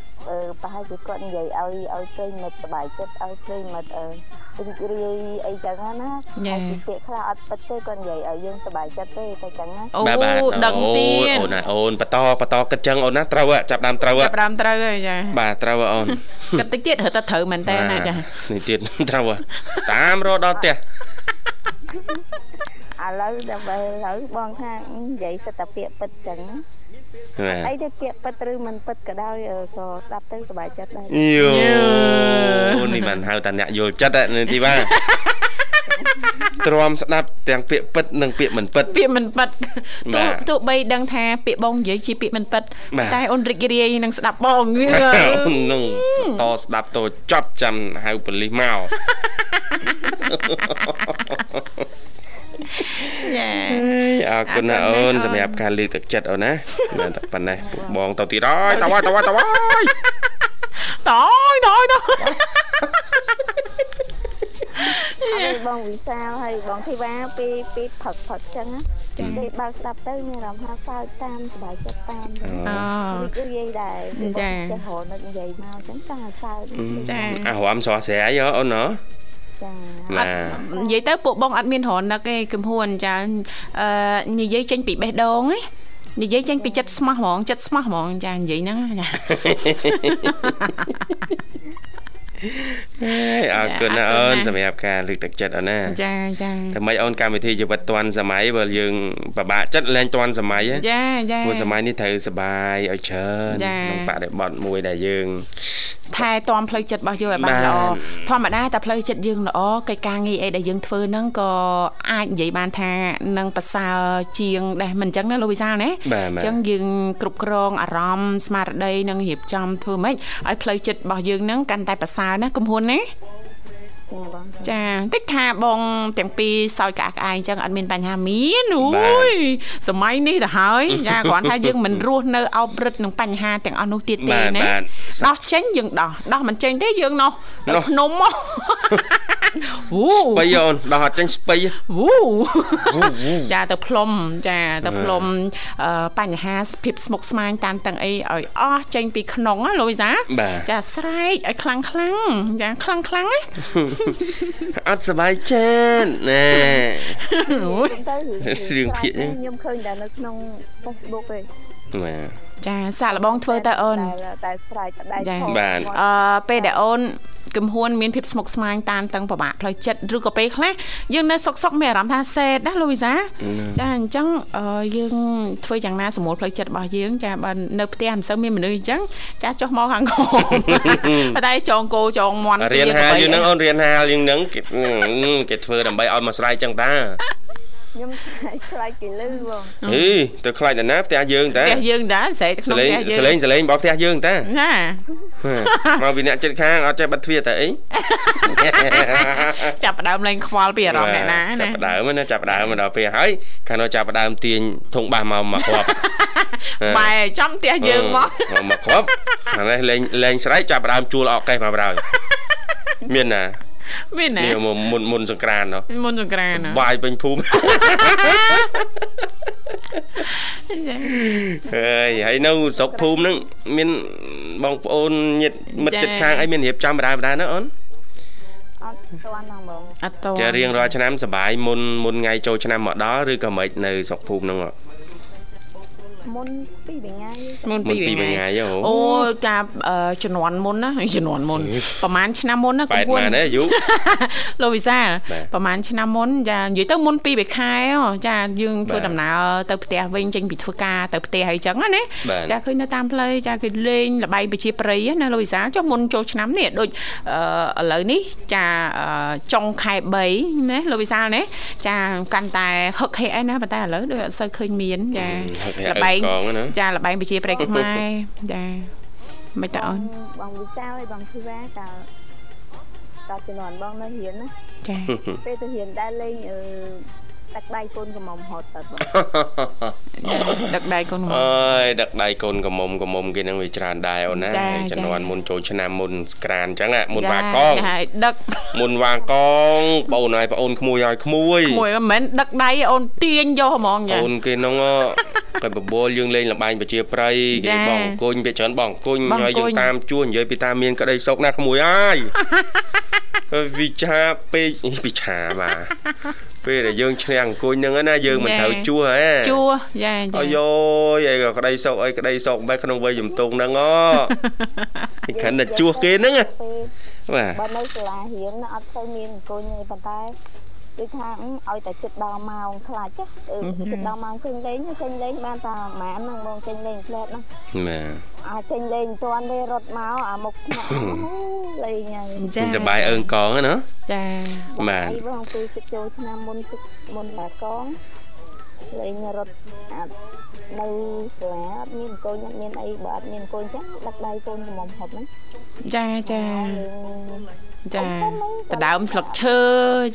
[SPEAKER 4] ប្រហែលជាគាត់និយាយឲ្យឲ្យប្រិមិត្តសบายចិត្តឲ្យប្រិមិត្តរីករាយអីចឹងណា
[SPEAKER 1] ចា
[SPEAKER 4] ពាក្យខ្លះអត់ពិតទេគាត់និយាយឲ្យយើងសบายចិត្តទេតែចឹងណា
[SPEAKER 1] អូដឹងទៀត
[SPEAKER 2] អូនណាអូនបន្តបន្តគិតចឹងអូនណាត្រូវចាប់ដើមត្រូវ
[SPEAKER 1] ចាប់ដើមត្រូវហើយចា
[SPEAKER 2] បាទត្រូវអូន
[SPEAKER 1] គិតតិចទៀតរត់ទៅត្រូវមែនតើណាចា
[SPEAKER 2] នេះទៀតត្រូវតាមរត់ដល់ផ្ទះ
[SPEAKER 4] ឥឡូវដើម្បីឥឡូវបងថានិយាយសិតតែពាក្យពិតចឹងអីទៅពាក្យពិតឬមិនពិតក៏ដោយក៏ស្ដាប់ទៅសប្បាយចិត្តដែរ
[SPEAKER 2] យូនេះមិនហៅតាអ្នកយល់ចិត្តនេះទីបាទទ្រាំស្ដាប់ទាំងពាក្យពិតនិងពាក្យមិនពិត
[SPEAKER 1] ពាក្យមិនពិតទោះទោះបីដឹងថាពាក្យបងនិយាយជាពាក្យមិនពិតតែអូនរីករាយនឹងស្ដាប់បងវា
[SPEAKER 2] នឹងតស្ដាប់តចប់ចាំហៅប៉ូលីសមក
[SPEAKER 1] ចា
[SPEAKER 2] អរគុណណាអូនសម្រាប់ការលើកទឹកចិត្តអូនណាតែប៉ុណ្ណេះពុកបងទៅទីហើយទៅហើយទៅហើយទៅហើយ
[SPEAKER 1] តយតយតយ
[SPEAKER 4] អើបងវិសាលហើយបងធីវ៉ាពីពីផឹកផឹកចឹងណាចា៎បើស្ដាប់ទៅមានអារម្មណ៍ថាសើចតាមសប្បាយចិត្តតាម
[SPEAKER 1] អូ
[SPEAKER 4] គឺនិយាយដែរចា៎ចេះរហូតនឹកនិយាយមកអញ្ចឹងតាសើច
[SPEAKER 1] ចា៎
[SPEAKER 2] អារម្មណ៍ស្រស់ស្រាយអូនណ៎
[SPEAKER 4] ចា
[SPEAKER 1] បាទនិយាយទៅពួកបងអត់មានរនឹកទេគំហួនចាអឺនិយាយចេញពីបេះដូងណានិយាយចេញពីចិត្តស្មោះហ្មងចិត្តស្មោះហ្មងចានិយាយហ្នឹងចា
[SPEAKER 2] អរគុណណាអូនសម្រាប់ការលើកទឹកចិត្តអូនណា
[SPEAKER 1] ចាចា
[SPEAKER 2] តែមិនអូនកម្មវិធីជីវិតឌွန်សម័យបើយើងពិបាកចិត្តលែងឌွန်សម័យ
[SPEAKER 1] ចាចា
[SPEAKER 2] ព្រោះសម័យនេះត្រូវសុបាយឲ្យច្រើនក្នុងបរិបទមួយដែលយើង
[SPEAKER 1] ថែទាំផ្លូវចិត្តរបស់យើងឲ្យបានល្អធម្មតាតែផ្លូវចិត្តយើងល្អកិច្ចការងារអីដែលយើងធ្វើហ្នឹងក៏អាចនិយាយបានថានឹងប្រសើរជាងដែរមិនអញ្ចឹងណាលោកវិសាលណា
[SPEAKER 2] អញ្ចឹ
[SPEAKER 1] ងយើងគ្រប់គ្រងអារម្មណ៍ស្មារតីនិងរៀបចំធ្វើម៉េចឲ្យផ្លូវចិត្តរបស់យើងហ្នឹងកាន់តែប្រសើរណាកំហួនណាចាតិចថាបងទាំងពីរសោយកាក់ក្អាយអញ្ចឹងអត់មានបញ្ហាមានអូយសម័យនេះទៅហើយចាគ្រាន់ថាយើងមិនរស់នៅអោបរឹតនឹងបញ្ហាទាំងអស់នោះទៀតទេណាដោះចេញយើងដោះដោះមិនចេញទេយើងនោះទៅភ្នំមក
[SPEAKER 2] វូស្បៃអូនដោះអត់ចេញស្បៃ
[SPEAKER 1] វូចាទៅផ្លុំចាទៅផ្លុំបញ្ហាភាពស្មុគស្មាញតានតឹងអីឲ្យអស់ចេញពីក្នុងណាលូយសាចាស្រែកឲ្យខ្លាំងខ្លាំងចាខ្លាំងខ្លាំងណា
[SPEAKER 2] អត់សบายចិត្តណែ
[SPEAKER 4] រឿងភាកខ្ញុំឃើញតែនៅក្នុង Facebook ទេ
[SPEAKER 2] បាទ
[SPEAKER 1] ចាសាក់លបងធ្វើតែអូន
[SPEAKER 4] តែស្រែកតែ
[SPEAKER 2] ចាបាទ
[SPEAKER 1] អឺពេលដែលអូនគំហួនមានភាពស្មុគស្មាញតានតឹងពិបាកផ្លូវចិត្តឬក៏ពេលខ្លះយើងនៅសុកសុកមានអារម្មណ៍ថាសេតណាលូវីសាចាអញ្ចឹងយើងធ្វើយ៉ាងណាសម្រួលផ្លូវចិត្តរបស់យើងចាបើនៅផ្ទះមិនសូវមានមនុស្សអញ្ចឹងចាចុះមកខាងក្រោមតែចងគោចងមន់
[SPEAKER 2] រៀនហាលយើងនឹងអូនរៀនហាលយើងនឹងគេគេធ្វើដើម្បីឲ្យមកស្រ័យអញ្ចឹងតា
[SPEAKER 4] ខ្ញុំខ្លាចគេលឺបង
[SPEAKER 2] អីទៅខ្លាចដល់ណាផ្ទះយើងតា
[SPEAKER 1] ផ្ទះយើងតាស្រែកក្នុងផ្ទះ
[SPEAKER 2] យើងសលេងសលេងរបស់ផ្ទះយើងតា
[SPEAKER 1] ណា
[SPEAKER 2] មកពីអ្នកចិត្តខាងអត់ចេះបិទទ្វារតែអី
[SPEAKER 1] ចាប់ដើមលេងខ្វល់ពីអារម្មណ៍អ្នកណា
[SPEAKER 2] ណាចាប់ដើមណាចាប់ដើមមកដល់ពេលហើយខាងនោះចាប់ដើមទាញធុងបាសមកមកគ្រាប់
[SPEAKER 1] បែចំផ្ទះយើងមក
[SPEAKER 2] មកគ្រាប់ខាងនេះលេងលេងស្រែកចាប់ដើមជួលអកកេះមកបរោយមានណា
[SPEAKER 1] មានណា
[SPEAKER 2] មុនមុនសង្ក្រាន
[SPEAKER 1] មុនសង្ក្រាន
[SPEAKER 2] បាយពេញភូមិហើយហើយនៅស្រុកភូមិហ្នឹងមានបងប្អូនញាតិមិត្តជិតខាងអីមានរៀបចំបដាបដាណាអូន
[SPEAKER 4] អត់ទាន់ហ្មង
[SPEAKER 1] អត់ទាន់
[SPEAKER 2] ចារៀងរាល់ឆ្នាំសប្បាយមុនមុនថ្ងៃចូលឆ្នាំមកដល់ឬក៏មិននៅស្រុកភូមិហ្នឹង
[SPEAKER 4] មុនពីរថ្ងៃ
[SPEAKER 1] មុនពីរថ្ងៃអូតាជំនាន់មុនណាជំនាន់មុនប្រហែលឆ្នាំមុនណា
[SPEAKER 2] គួរណាយូ
[SPEAKER 1] លោកវិសាលប្រហែលឆ្នាំមុនចានិយាយទៅមុនពីរខែចាយើងធ្វើដំណើរទៅផ្ទះវិញចេញពីធ្វើការទៅផ្ទះអីចឹងណាចាឃើញនៅតាមផ្លូវចាគេលេងលបែងប្រជាប្រិយណាលោកវិសាលចុះមុនចូលឆ្នាំនេះដូចឥឡូវនេះចាចុងខែ3ណាលោកវិសាលណាចាកាន់តែហឹកហេអីណាប៉ុន្តែឥឡូវដូចអត់សូវឃើញមានចាលបែងងចាលបែងប្រជាប្រិយខ្មែរចាមិនតើអូន
[SPEAKER 4] បងវិសាលហើយបងធីវ៉ាតើតើជំនាន់បងនៅរៀនណា
[SPEAKER 1] ចា
[SPEAKER 4] ពេលទៅរៀនដែរលេងអឺ ដឹកដៃកូនកំមុំហត់ទៅបង
[SPEAKER 1] ដឹកដៃកូនកំមុំ
[SPEAKER 2] អើយដឹកដៃកូនកំមុំកំមុំគេនឹងវាច្រើនដែរអូនណាជំនាន់មុនចូលឆ្នាំមុនស្ក្រានអញ្ចឹងមុនវ៉ាកង
[SPEAKER 1] ហើយដឹក
[SPEAKER 2] មុនវ៉ាកងបងហើយបងអូនក្មួយឲ្យក្មួយ
[SPEAKER 1] ក្មួយមិនមែនដឹកដៃអូនទាញយកហ្មង
[SPEAKER 2] ចាអូនគេនោះគេបបួលយើងលេងលបែងប្រជាប្រិយគេបងអង្គុញវាច្រើនបងអង្គុញហើយយើងតាមជួនិយាយពីតាមមានក្តីសុខណាក្មួយអើយវិចាពេកវិចាបាទ ពេលដែលយើងឈ្នះអង្គុញហ្នឹងណាយើងមិនត្រូវជួហ៎
[SPEAKER 1] ជួយ៉ា
[SPEAKER 2] យ៉ាអាយយអីក៏ក្តីសោកអីក្តីសោកបែបក្នុងវ័យជំទង់ហ្នឹងអូគ្រាន់តែជួគេហ្នឹង
[SPEAKER 4] បាទបើនៅសាលារៀនអត់ទៅមានអង្គុញទេប៉ុន្តែ ដូចថាឲ្យតែចិត្តដល់ម៉ោងខ្លាចចិត្តដល់ម៉ោងចេញលេងចេញលេងបានតែម៉ានហ្នឹងបងចេញលេងផ្លែតណា
[SPEAKER 2] បាទ
[SPEAKER 4] អាចេញលេងមិនទាន់ទេរត់មកអាមុខថ្នាក់លេងហើយ
[SPEAKER 2] ចាសបាយអើងកងណា
[SPEAKER 1] ចា
[SPEAKER 2] បាទ
[SPEAKER 4] បងពេលគិតចូលឆ្នាំមុនមុនបាកងលេងរត់អាចនៅសាលាអត់មានកូនអត់មានអីបើអត់មានកូនចឹងដឹកដៃកូនមុំហត់ហ្នឹង
[SPEAKER 1] ចាចា ចាដដើមស្លឹកឈើ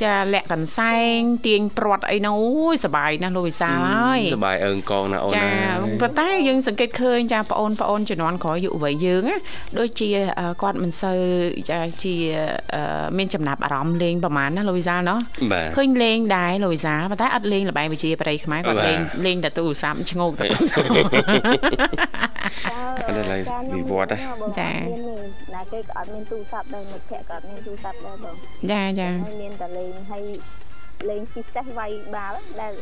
[SPEAKER 1] ចាលាក់កន្សែងទាញព្រាត់អីនោះអូយសបាយណាស់លោកវិសាលហើយ
[SPEAKER 2] សបាយអើងកងណាអូនណា
[SPEAKER 1] ចាប៉ុន្តែយើងសង្កេតឃើញចាបងអូនបងអូនជំនាន់ក្រោយយុវវ័យយើងណាដូចជាគាត់មិនសូវចាជាមានចំណាប់អារម្មណ៍លេងប្រហែលណាលោកវិសាលណោះឃើញលេងដែរលោកវិសាលប៉ុន្តែអត់លេងល្បែងវិជាប្រៃខ្មែរគាត់លេងលេងតែទូរស័ព្ទឈ្ងោកតែទូរស័ព្ទ
[SPEAKER 2] អត់ឡើយវិវត្ត
[SPEAKER 1] ចា
[SPEAKER 4] ណាគេក៏អត់មានទូរស័ព្ទដែរមិត្តភក្តិក៏អត់មានទូរស័ព្ទដែរបង
[SPEAKER 1] ចាចា
[SPEAKER 4] មានតែលេងហើយលេងជីសេះវាយបាល់ដែល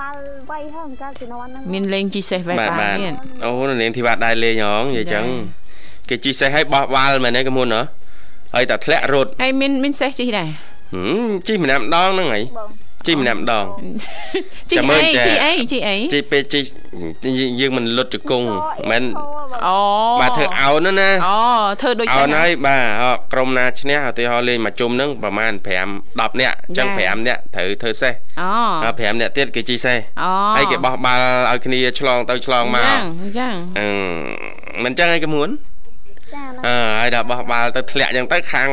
[SPEAKER 4] បាល់វាយហើយកាលជំនាន់ហ្នឹង
[SPEAKER 1] មានលេងជីសេះវាយបាល់មាន
[SPEAKER 2] អូនាងធីវ៉ាដែរលេងហងនិយាយចឹងគេជីសេះឲ្យបោះបាល់មែនទេកមុនហ៎ហើយតែធ្លាក់រត់
[SPEAKER 1] ហើយមានមានសេះជីដែរ
[SPEAKER 2] ហឹមជីម្នាក់ម្ដងហ្នឹងហើយ ជីម្នាក់ម្ដង
[SPEAKER 1] ជីអីជីអីជីអី
[SPEAKER 2] ជីពេលជីយើងមិនលុតជង្គង់មិន
[SPEAKER 1] អូ
[SPEAKER 2] បាទធ្វើអោនណា
[SPEAKER 1] អូធ្វើដូច
[SPEAKER 2] អោនហើយបាទក្រុមណាឈ្នះឧទាហរណ៍លេងមួយជុំហ្នឹងប្រហែល5 10នាក់អញ្ចឹង5នាក់ត្រូវធ្វើសេះ
[SPEAKER 1] អូ
[SPEAKER 2] 5នាក់ទៀតគេជីសេះហើយគេបោះបាល់ឲ្យគ្នាឆ្លងទៅឆ្លងមក
[SPEAKER 1] អញ្ចឹង
[SPEAKER 2] អឺមិនអញ្ចឹងឯងកមួន អឺហើយដល់បោះបាល់ទៅធ្លាក់អញ្ចឹងទៅខាង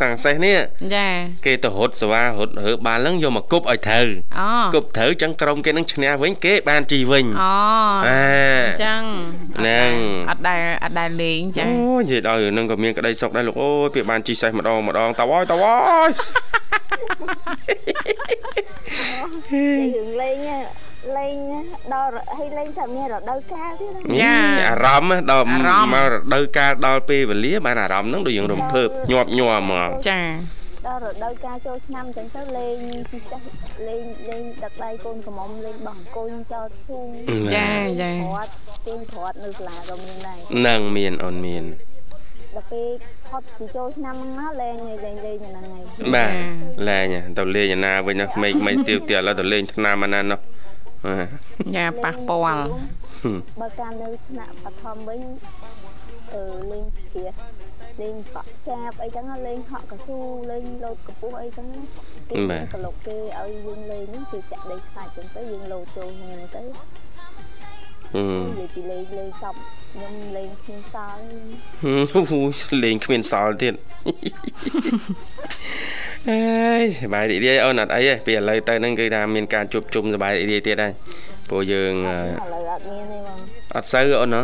[SPEAKER 2] ខាងសេះនេះ
[SPEAKER 1] ចា
[SPEAKER 2] គេទៅរត់សវ៉ារត់រើបាល់ហ្នឹងយកមកគប់ឲ្យត្រូវគប់ត្រូវអញ្ចឹងក្រុមគេនឹងឈ្នះវិញគេបានជីវិញ
[SPEAKER 1] អូ
[SPEAKER 2] អ
[SPEAKER 1] ញ្ចឹង
[SPEAKER 2] ហ្នឹង
[SPEAKER 1] អត់ដែលអត់ដែលលេងចា
[SPEAKER 2] អូនិយាយដល់នឹងក៏មានក្តីសុខដែរលោកអូយពេលបានជីសេះម្ដងម្ដងតើអើយតើអើយ
[SPEAKER 4] យើងលេង លេងដល់ឲ្យលេងតែមានរដូវកាលទៀត
[SPEAKER 2] ចាអារម្មណ៍ដល់មករដូវកាលដល់ពេលវេលាបានអារម្មណ៍ហ្នឹងដូចយើងរំភើបញាប់ញ័រហ្មង
[SPEAKER 1] ចា
[SPEAKER 4] ដល់រដូវកាលចូលឆ្នាំអញ្ចឹងទៅលេងពីចាស់លេងលេងដឹកដៃកូនកំមុំលេងបោះអង្គុយចោលធូ
[SPEAKER 1] ចាចា
[SPEAKER 4] គាត់ទាញព្រាត់នៅសាលាក៏មានដែរ
[SPEAKER 2] នឹងមានអូនមាន
[SPEAKER 4] ដល់ពេលផុតពីចូលឆ្នាំហ្នឹងណាលេងលេងលេងហ្នឹងហើយ
[SPEAKER 2] បាទលេងទៅលេងណាវិញណាក្មេងៗស្ទាវទៀតឥឡូវទៅលេងឆ្នាំណានោះ
[SPEAKER 1] យ៉ាប៉ះពាល់
[SPEAKER 4] បើតាមនៅថ្នាក់បឋមវិញអឺលេងជាលេងកក់ចាបអីចឹងលេងហក់កស៊ូលេងលោតកពុះអីចឹងគេក្លុកគេឲ្យយើងលេងហ្នឹងគេចាក់ដីខ្សាច់ចឹងទៅយើងលោតចូលហ្នឹងទៅ
[SPEAKER 2] អឺ
[SPEAKER 4] និយាយពីលេងលេងសពខ្ញុំលេងគ្មានសល់
[SPEAKER 2] អូលេងគ្មានសល់ទៀត អើយសบายរីករាយអូនអត់អីទេពីឥឡូវទៅហ្នឹងគឺថាមានការជួបជុំសบายរីករាយទៀតហើយព្រោះយើងឥ
[SPEAKER 4] ឡូវអត់មានទេបង
[SPEAKER 2] អត់សូវអូនណា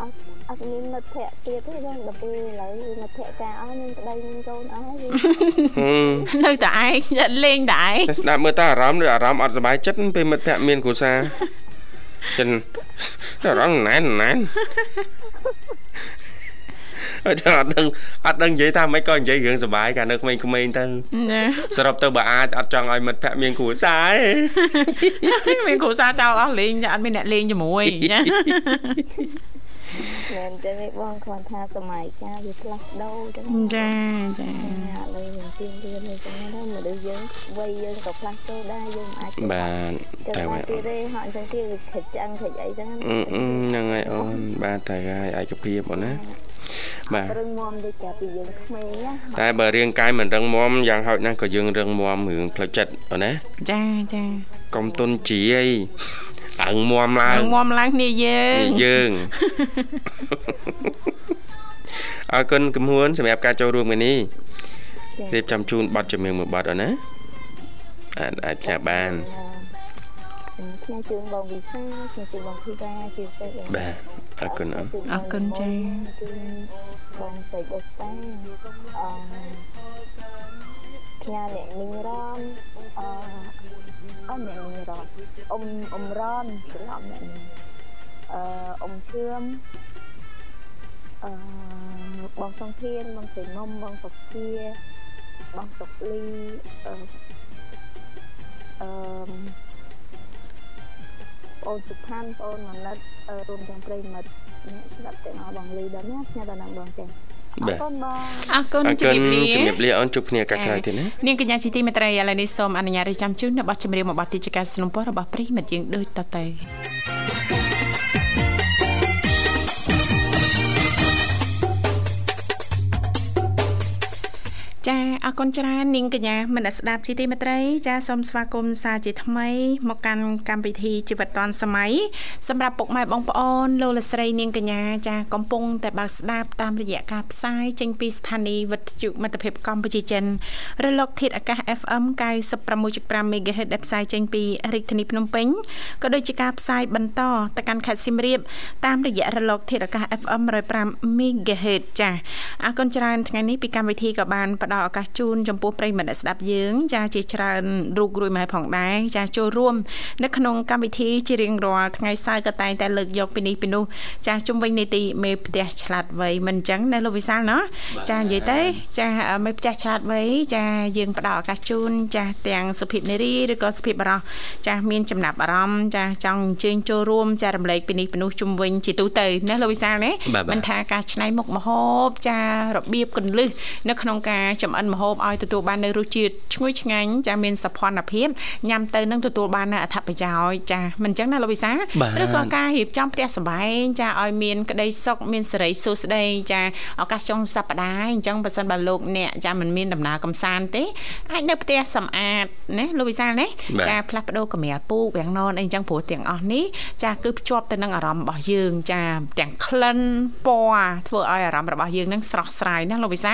[SPEAKER 4] អត់អត់មានមិត្តភក្តិទៀតទេដល់ដល់ពេលឥឡូវមិត្តភក្តិការអស់មានប្តីមានកូនអស់ហើយ
[SPEAKER 1] នៅតែឯងលេងតែឯង
[SPEAKER 2] ស្ដាប់មើលតើអារម្មណ៍ឬអារម្មណ៍អត់សុបាយចិត្តពេលមិត្តភក្តិមានគ្រួសារចិនអារម្មណ៍ណែនណែន អត់ដឹងអត់ដឹងនិយាយថាមិនក៏និយាយរឿងសុបាយកាលនៅក្មេងៗទៅ
[SPEAKER 1] ណា
[SPEAKER 2] សរុបទៅបើអាចអត់ចង់ឲ្យមិត្តភក្តិមានគ្រួសារ
[SPEAKER 1] ទេមានគ្រួសារចោលអស់លេងអត់មានអ្នកលេងជាមួយណា
[SPEAKER 4] មែនទេបងគាត់ថាសម័យកាលវាផ្លាស់ប្ដូរចឹង
[SPEAKER 1] ចាចា
[SPEAKER 4] ឥឡូវយើងទៀងរៀននេះចឹងណាមនុស្សយើងវ័យយើងក៏ផ្លាស់ប្ដូរដែរយើងអាច
[SPEAKER 2] បាន
[SPEAKER 4] តែវាទៀតទេហត់ចឹងទៀតវាខិតចាំងខិតអីចឹង
[SPEAKER 2] ហ្នឹងហើយអូនបានតែហើយឯកភាពអូនណា
[SPEAKER 4] បាទរឹងមាំដូចតែពីយើងក្មេងណា
[SPEAKER 2] តែបើរាងកាយមិនរឹងមាំយ៉ាងហោចណាស់ក៏យើងរឹងមាំរឿងផ្លូវចិត្តអូនណា
[SPEAKER 1] ចាចា
[SPEAKER 2] កុំទុនជីអីអើងមាំឡើង
[SPEAKER 1] មាំឡើងគ្នាយើង
[SPEAKER 2] យើងអរគុណគំហួនសម្រាប់ការចូលរួមថ្ងៃនេះរៀបចំជូនប័ណ្ណជំនឿមួយប័ណ្ណអូនណាអាចអាចផ្សាយបាន
[SPEAKER 4] ខ្ញុំជូនបងវិសាខ្ញុំជូនបងធីតាជាពិសេស
[SPEAKER 2] បាទ អរគុណអ
[SPEAKER 1] រគុណចា៎
[SPEAKER 4] បងសេចបុស្តាអឺផ្ញើអ្នកមីងរនអឺអមអ្នកមីងរនអ៊ំអ៊ំរនច្រឡំអ្នកមីងអឺអ៊ំជឿមអឺបងសង្ធានបងសេមុំបងសុភាបងសុកលីអឺអឺ បងសុផានបងមនិតរួមទាំងប្រិមិត្តអ្នកស្ដាប់ទាំងអស់បងលីដល់ណាខ្ញុំដល់នឹងបងទាំង
[SPEAKER 2] អរគុណ
[SPEAKER 1] បងអរគុណជំរាបលា
[SPEAKER 2] ជំរាបលាអូនជួបគ្នាកាក្រោយទៀតណា
[SPEAKER 1] នាងកញ្ញាជីទីមេត្រីឥឡូវនេះសូមអនុញ្ញាតរៀបចំជូននៅប័ណ្ណចម្រៀងមួយប័ណ្ណទីជាការสนับสนุนរបស់ប្រិមិត្តយើងដូចតទៅ អអរគុណច្រើននាងកញ្ញាមនស្ដាប់ជីទីមេត្រីចាសូមស្វាគមន៍សាជាថ្មី មកកាន់កម្មវិធីជីវិតឌွန်សម័យសម្រាប់ពុកម៉ែបងប្អូនលោកលស្រីនាងកញ្ញាចាកំពុងតែបើកស្ដាប់តាមរយៈការផ្សាយចេញពីស្ថានីយ៍វិទ្យុមិត្តភាពកម្ពុជាចិនរលកធាតុអាកាស FM 96.5 MHz ដែលផ្សាយចេញពីរាជធានីភ្នំពេញក៏ដូចជាការផ្សាយបន្តទៅកាន់ខេត្តសៀមរាបតាមរយៈរលកធាតុអាកាស FM 105 MHz ចាអរគុណច្រើនថ្ងៃនេះពីកម្មវិធីក៏បានផ្ដល់ឱកាសជូនចំពោះប្រិយមិត្តស្ដាប់យើងចាជាច្រើនរូបរួយម៉ែផងដែរចាចូលរួមនៅក្នុងកម្មវិធីជារៀងរាល់ថ្ងៃសៅរ៍ក៏តែងតែលើកយកពីនេះពីនោះចាជុំវិញនីតិមេផ្ទះឆ្លាតវៃមិនអញ្ចឹងណាលោកវិសាលណាចានិយាយទៅចាមេផ្ទះឆ្លាតវៃចាយើងផ្ដល់ឱកាសជូនចាទាំងសុភាពនារីឬក៏សុភាពបរោះចាមានចំណាប់អារម្មណ៍ចាចង់អញ្ជើញចូលរួមចារំលែកពីនេះពីនោះជុំវិញជាទូទៅណាលោកវិសាលណាមិនថាការឆ្នៃមុខម្ហូបចារបៀបកន្លឹះនៅក្នុងការចំអិនម្ហូបឲ្យទទួលបាននៅរសជាតិឈ្ងុយឆ្ងាញ់ចាមានសោភ័ណភាពញ៉ាំទៅនឹងទទួលបាននៅអត្ថប្រយោជន៍ចាមិនអញ្ចឹងណាលោកវិសាឬក៏ការរៀបចំផ្ទះសម្បែងចាឲ្យមានក្តីសុខមានសេរីសួស្តីចាឱកាសចុងសប្តាហ៍អញ្ចឹងបើសិនបើលោកអ្នកចាមិនមានដំណើរកំសាន្តទេអាចនៅផ្ទះសម្អាតណាលោកវិសាលណាចាផ្លាស់ប្ដូរកម្រាលពូកវាំងននអីអញ្ចឹងព្រោះទាំងអស់នេះចាគឺភ្ជាប់ទៅនឹងអារម្មណ៍របស់យើងចាទាំងក្លិនពណ៌ធ្វើឲ្យអារម្មណ៍របស់យើងនឹងស្រស់ស្រាយណាលោកវិសា